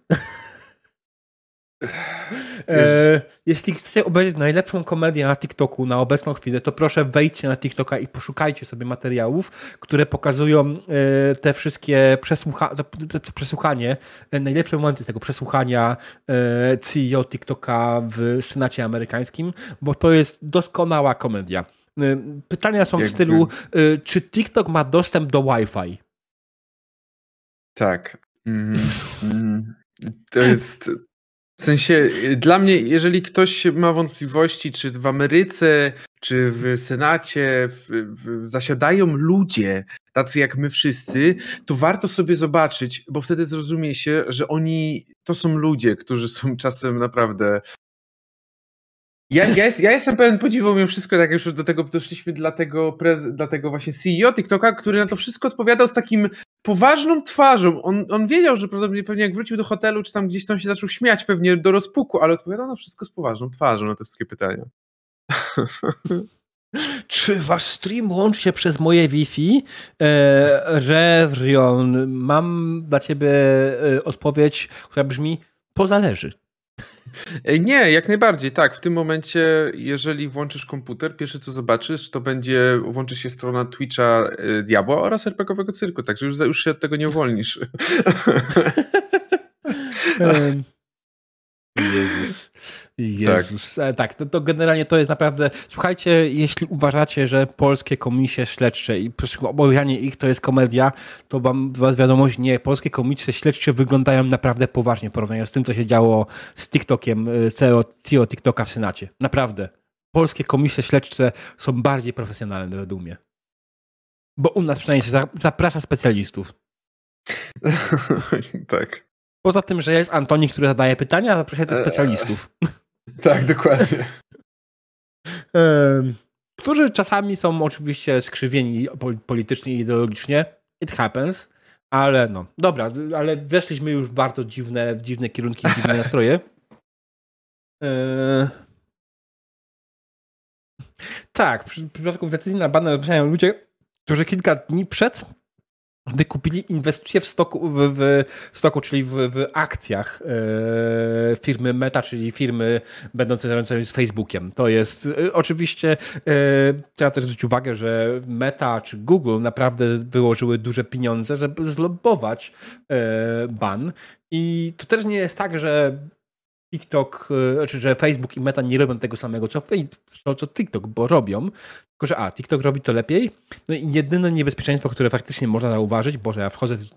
E, jeśli chcecie obejrzeć najlepszą komedię na TikToku na obecną chwilę, to proszę wejdźcie na TikToka i poszukajcie sobie materiałów, które pokazują e, te wszystkie przesłucha te, te przesłuchanie, e, najlepsze momenty tego przesłuchania e, CEO TikToka w Senacie amerykańskim, bo to jest doskonała komedia. E, pytania są w stylu, e, czy TikTok ma dostęp do Wi-Fi? Tak. Mm, mm. To jest w sensie, y, dla mnie, jeżeli ktoś ma wątpliwości, czy w Ameryce, czy w Senacie w, w, zasiadają ludzie, tacy jak my wszyscy, to warto sobie zobaczyć, bo wtedy zrozumie się, że oni to są ludzie, którzy są czasem naprawdę ja, ja, jest, ja jestem pełen podziwu mimo wszystko, tak jak już do tego doszliśmy, dla tego, prez, dla tego właśnie CEO TikToka, który na to wszystko odpowiadał z takim poważną twarzą. On, on wiedział, że prawdopodobnie pewnie jak wrócił do hotelu, czy tam gdzieś tam się zaczął śmiać pewnie do rozpuku, ale odpowiadał na wszystko z poważną twarzą na te wszystkie pytania. Czy wasz stream łączy się przez moje Wi-Fi? E, mam dla ciebie e, odpowiedź, która brzmi, to zależy. Nie, jak najbardziej, tak. W tym momencie, jeżeli włączysz komputer, pierwsze co zobaczysz, to będzie, włączy się strona Twitcha y, Diabła oraz RPGowego Cyrku, także już, już się od tego nie uwolnisz. Jezus. Jezus. Tak, tak to, to, generalnie to jest naprawdę. Słuchajcie, jeśli uważacie, że polskie komisje śledcze i obawianie ich to jest komedia, to wam was wiadomość, nie. Polskie komisje śledcze wyglądają naprawdę poważnie w porównaniu z tym, co się działo z TikTokiem, y, CEO, CEO TikToka w Senacie. Naprawdę. Polskie komisje śledcze są bardziej profesjonalne według mnie. Bo u nas przynajmniej się zaprasza specjalistów. tak. Poza tym, że jest Antoni, który zadaje pytania, zapraszaj do specjalistów. Tak, dokładnie. którzy czasami są oczywiście skrzywieni politycznie i ideologicznie. It happens. Ale no, dobra, ale weszliśmy już w bardzo dziwne, w dziwne kierunki, w dziwne nastroje. Eee... Tak, w przypadku decyzji na banę ludzie, którzy kilka dni przed wykupili inwestycje w stoku, w, w stoku czyli w, w akcjach e, firmy Meta, czyli firmy będącej zarządzane z Facebookiem. To jest e, oczywiście, e, trzeba też zwrócić uwagę, że Meta czy Google naprawdę wyłożyły duże pieniądze, żeby zlobować ban i to też nie jest tak, że TikTok, e, znaczy, że Facebook i Meta nie robią tego samego, co, co TikTok, bo robią, tylko, że a, TikTok robi to lepiej. No i jedyne niebezpieczeństwo, które faktycznie można zauważyć, Boże, ja wchodzę w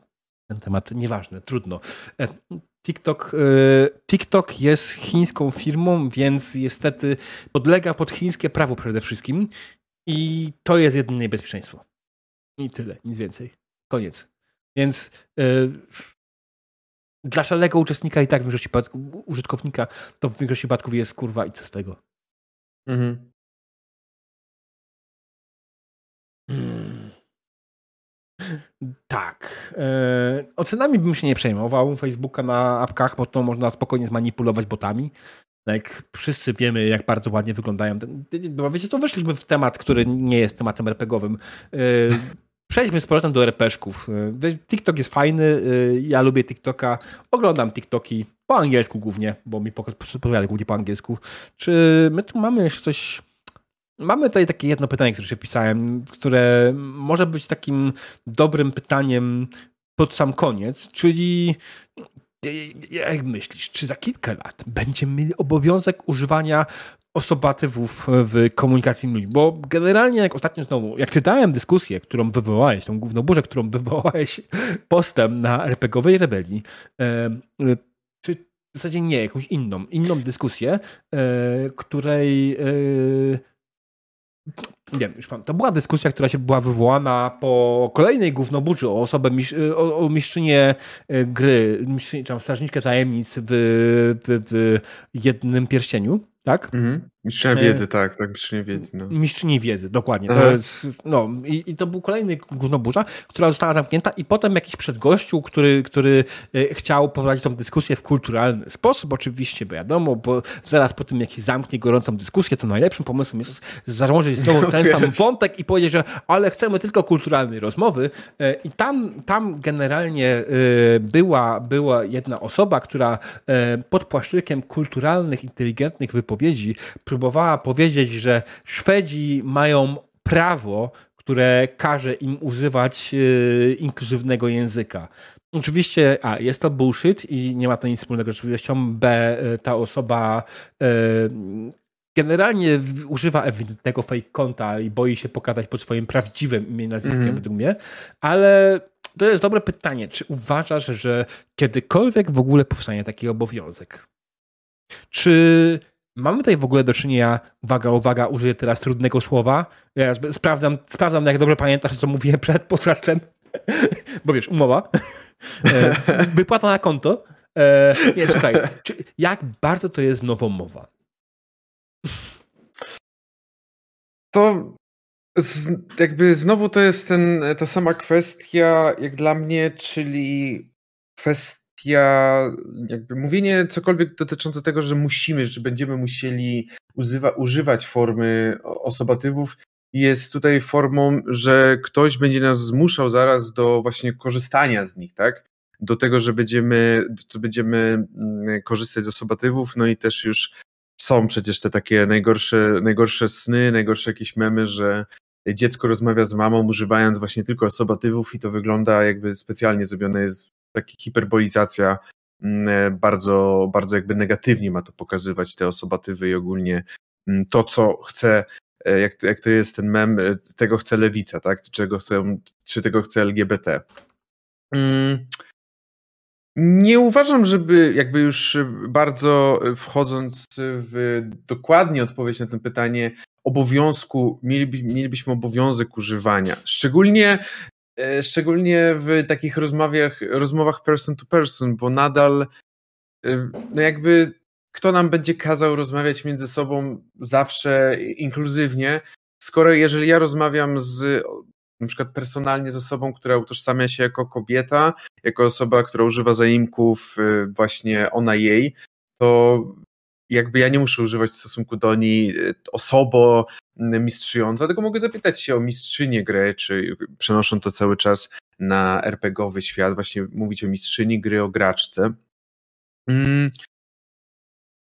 ten temat, nieważne, trudno. E, TikTok, e, TikTok jest chińską firmą, więc niestety podlega pod chińskie prawo przede wszystkim i to jest jedyne niebezpieczeństwo. I tyle, nic więcej. Koniec. Więc dla szalego uczestnika i tak w większości przypadków, użytkownika, to w większości przypadków jest kurwa i co z tego. Mhm. Hmm. Tak. E, ocenami bym się nie przejmował Facebooka na apkach, bo to można spokojnie zmanipulować botami. Jak wszyscy wiemy, jak bardzo ładnie wyglądają. Bo wiecie co, weszliśmy w temat, który nie jest tematem RPGowym. Yy, przejdźmy z powrotem do RPszków. Yy, TikTok jest fajny, yy, ja lubię TikToka, oglądam TikToki po angielsku głównie, bo mi podpowiada głównie po angielsku. Czy my tu mamy jeszcze coś Mamy tutaj takie jedno pytanie, które się wpisałem, które może być takim dobrym pytaniem pod sam koniec, czyli jak myślisz, czy za kilka lat będziemy mieli obowiązek używania osobatywów w komunikacji ludzi? Bo generalnie, jak ostatnio znowu, jak czytałem dyskusję, którą wywołałeś, tą główną burzę, którą wywołałeś postem na RPGowej rebelii, czy w zasadzie nie, jakąś inną, inną dyskusję, e, której e, nie wiem, już pan, to była dyskusja, która się była wywołana po kolejnej głównoburzy o osobę, o, o e, gry, mistrzynię, czy strażniczkę tajemnic w, w, w jednym pierścieniu tak? Mhm. Mistrzynia wiedzy, tak, tak, mistrzynia wiedzy. No. Mistrzyni wiedzy, dokładnie. To jest, no, i, i, to był kolejny gównoburza, która została zamknięta i potem jakiś przedgościu, który, który e, chciał prowadzić tą dyskusję w kulturalny sposób, oczywiście, bo wiadomo, bo zaraz po tym, jak się zamknie gorącą dyskusję, to najlepszym pomysłem jest założyć znowu ten sam wątek i powiedzieć, że ale chcemy tylko kulturalnej rozmowy e, i tam, tam generalnie e, była, była jedna osoba, która pod płaszczykiem kulturalnych, inteligentnych wypowiedzi wypowiedzi próbowała powiedzieć, że Szwedzi mają prawo, które każe im używać yy, inkluzywnego języka. Oczywiście, a jest to bullshit i nie ma to nic wspólnego z rzeczywistością. B, y, ta osoba yy, generalnie używa ewidentnego fake konta i boi się pokazać pod swoim prawdziwym imieniem, nazwiskiem, mm według mnie, ale to jest dobre pytanie. Czy uważasz, że kiedykolwiek w ogóle powstanie taki obowiązek? Czy Mamy tutaj w ogóle do czynienia, uwaga, uwaga, użyję teraz trudnego słowa. Ja sprawdzam, sprawdzam jak dobrze pamiętasz, co mówiłem przed podcastem. Bo wiesz, umowa. E, wypłata na konto. E, nie, słuchaj, jak bardzo to jest nowomowa? To z, jakby znowu to jest ten, ta sama kwestia, jak dla mnie, czyli kwestia kwestia, jakby mówienie cokolwiek dotyczące tego, że musimy, że będziemy musieli używa, używać formy osobatywów, jest tutaj formą, że ktoś będzie nas zmuszał zaraz do właśnie korzystania z nich, tak? Do tego, że będziemy, że będziemy mm, korzystać z osobatywów, no i też już są przecież te takie najgorsze, najgorsze sny, najgorsze jakieś memy, że dziecko rozmawia z mamą używając właśnie tylko osobatywów i to wygląda jakby specjalnie zrobione jest taka hiperbolizacja mm, e, bardzo, bardzo jakby negatywnie ma to pokazywać te osobatywy i ogólnie mm, to, co chce, e, jak, jak to jest ten mem, e, tego chce lewica, tak? Czego czy tego chce LGBT. Mm. Nie uważam, żeby jakby już bardzo wchodząc w dokładnie odpowiedź na to pytanie, obowiązku, mieliby, mielibyśmy obowiązek używania. Szczególnie szczególnie w takich rozmawiach, rozmowach person to person, bo nadal e, no jakby kto nam będzie kazał rozmawiać między sobą zawsze inkluzywnie, skoro jeżeli ja rozmawiam z na przykład personalnie z osobą, która utożsamia się jako kobieta, jako osoba, która używa zaimków e, właśnie ona jej, to jakby ja nie muszę używać w stosunku do niej osobo mistrzyjąca, tylko mogę zapytać się o mistrzynię gry, czy przenoszą to cały czas na RPGowy świat, właśnie mówić o mistrzyni gry, o graczce. Mm.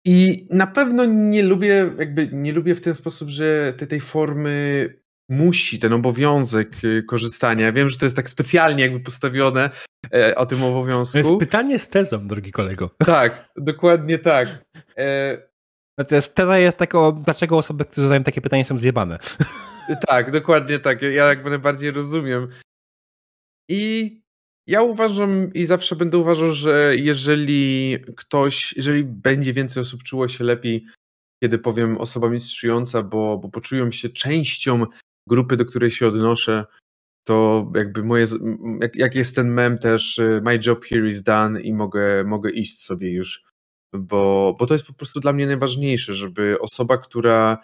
I na pewno nie lubię, jakby nie lubię w ten sposób, że te, tej formy musi, ten obowiązek y, korzystania. Ja wiem, że to jest tak specjalnie jakby postawione e, o tym obowiązku. To jest pytanie z tezą, drogi kolego. Tak, dokładnie tak. E, Natomiast teza jest taką, dlaczego osoby, które zadają takie pytania są zjebane. Tak, dokładnie tak. Ja jakby najbardziej rozumiem. I ja uważam i zawsze będę uważał, że jeżeli ktoś, jeżeli będzie więcej osób czuło się lepiej, kiedy powiem osoba mistrzująca, bo, bo poczują się częścią grupy, do której się odnoszę, to jakby moje, jak, jak jest ten mem też, y, my job here is done i mogę, mogę iść sobie już bo, bo to jest po prostu dla mnie najważniejsze, żeby osoba, która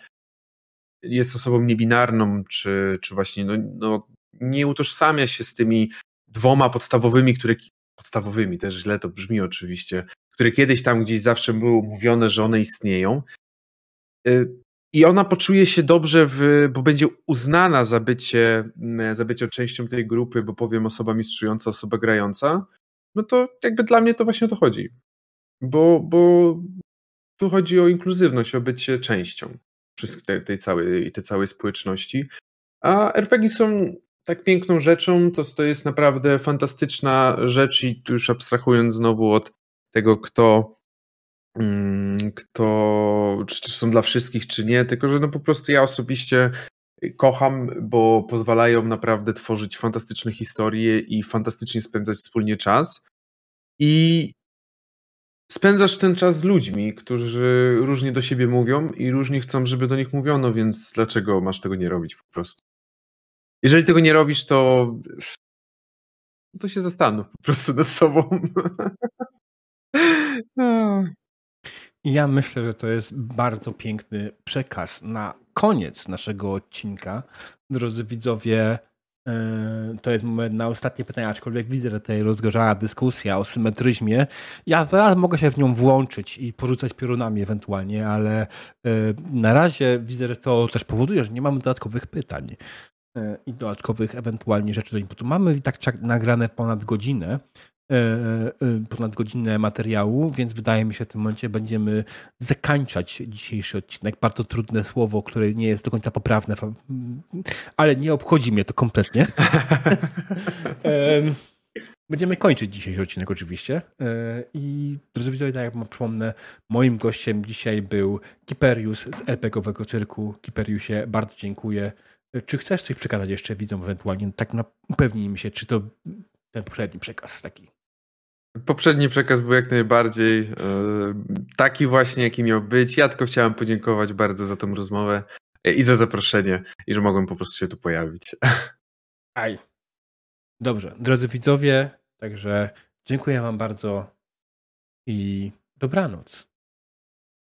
jest osobą niebinarną, czy, czy właśnie no, no, nie utożsamia się z tymi dwoma podstawowymi, które podstawowymi, też źle to brzmi oczywiście, które kiedyś tam gdzieś zawsze było mówione, że one istnieją. I ona poczuje się dobrze, w, bo będzie uznana za bycie, za bycie częścią tej grupy, bo powiem osoba mistrzująca, osoba grająca, no to jakby dla mnie to właśnie o to chodzi. Bo, bo tu chodzi o inkluzywność, o bycie częścią tej, tej, całej, tej całej społeczności. A RPG są tak piękną rzeczą, to, to jest naprawdę fantastyczna rzecz i tu już abstrahując znowu od tego, kto mm, kto, czy są dla wszystkich, czy nie, tylko że no po prostu ja osobiście kocham, bo pozwalają naprawdę tworzyć fantastyczne historie i fantastycznie spędzać wspólnie czas. I spędzasz ten czas z ludźmi, którzy różnie do siebie mówią i różnie chcą, żeby do nich mówiono, więc dlaczego masz tego nie robić po prostu? Jeżeli tego nie robisz, to to się zastanów po prostu nad sobą. Ja myślę, że to jest bardzo piękny przekaz na koniec naszego odcinka. Drodzy widzowie, to jest moment na ostatnie pytanie, aczkolwiek widzę, że tutaj rozgorzała dyskusja o symetryzmie. Ja zaraz mogę się w nią włączyć i porzucać piorunami ewentualnie, ale e, na razie widzę, że to też powoduje, że nie mamy dodatkowych pytań. E, i dodatkowych ewentualnie rzeczy do inputu. Mamy i tak nagrane ponad godzinę, e, e, ponad godzinę materiału, więc wydaje mi się, że w tym momencie będziemy zakończać dzisiejszy odcinek. Bardzo trudne słowo, które nie jest do końca poprawne, ale nie obchodzi mnie to kompletnie. Będziemy kończyć dzisiejszy odcinek oczywiście. I drodzy widzowie, tak jak przypomnę, moim gościem dzisiaj był Kiperius z LPG-owego cyrku. Kiperiusie, bardzo dziękuję. Czy chcesz coś przekazać jeszcze widzom ewentualnie? Tak na, upewnij mi się, czy to ten poprzedni przekaz taki. Poprzedni przekaz był jak najbardziej e, taki właśnie, jaki miał być. Ja tylko chciałem podziękować bardzo za tą rozmowę i za zaproszenie i że mogłem po prostu się tu pojawić. Aj. Dobrze, drodzy widzowie, także dziękuję wam bardzo i dobranoc.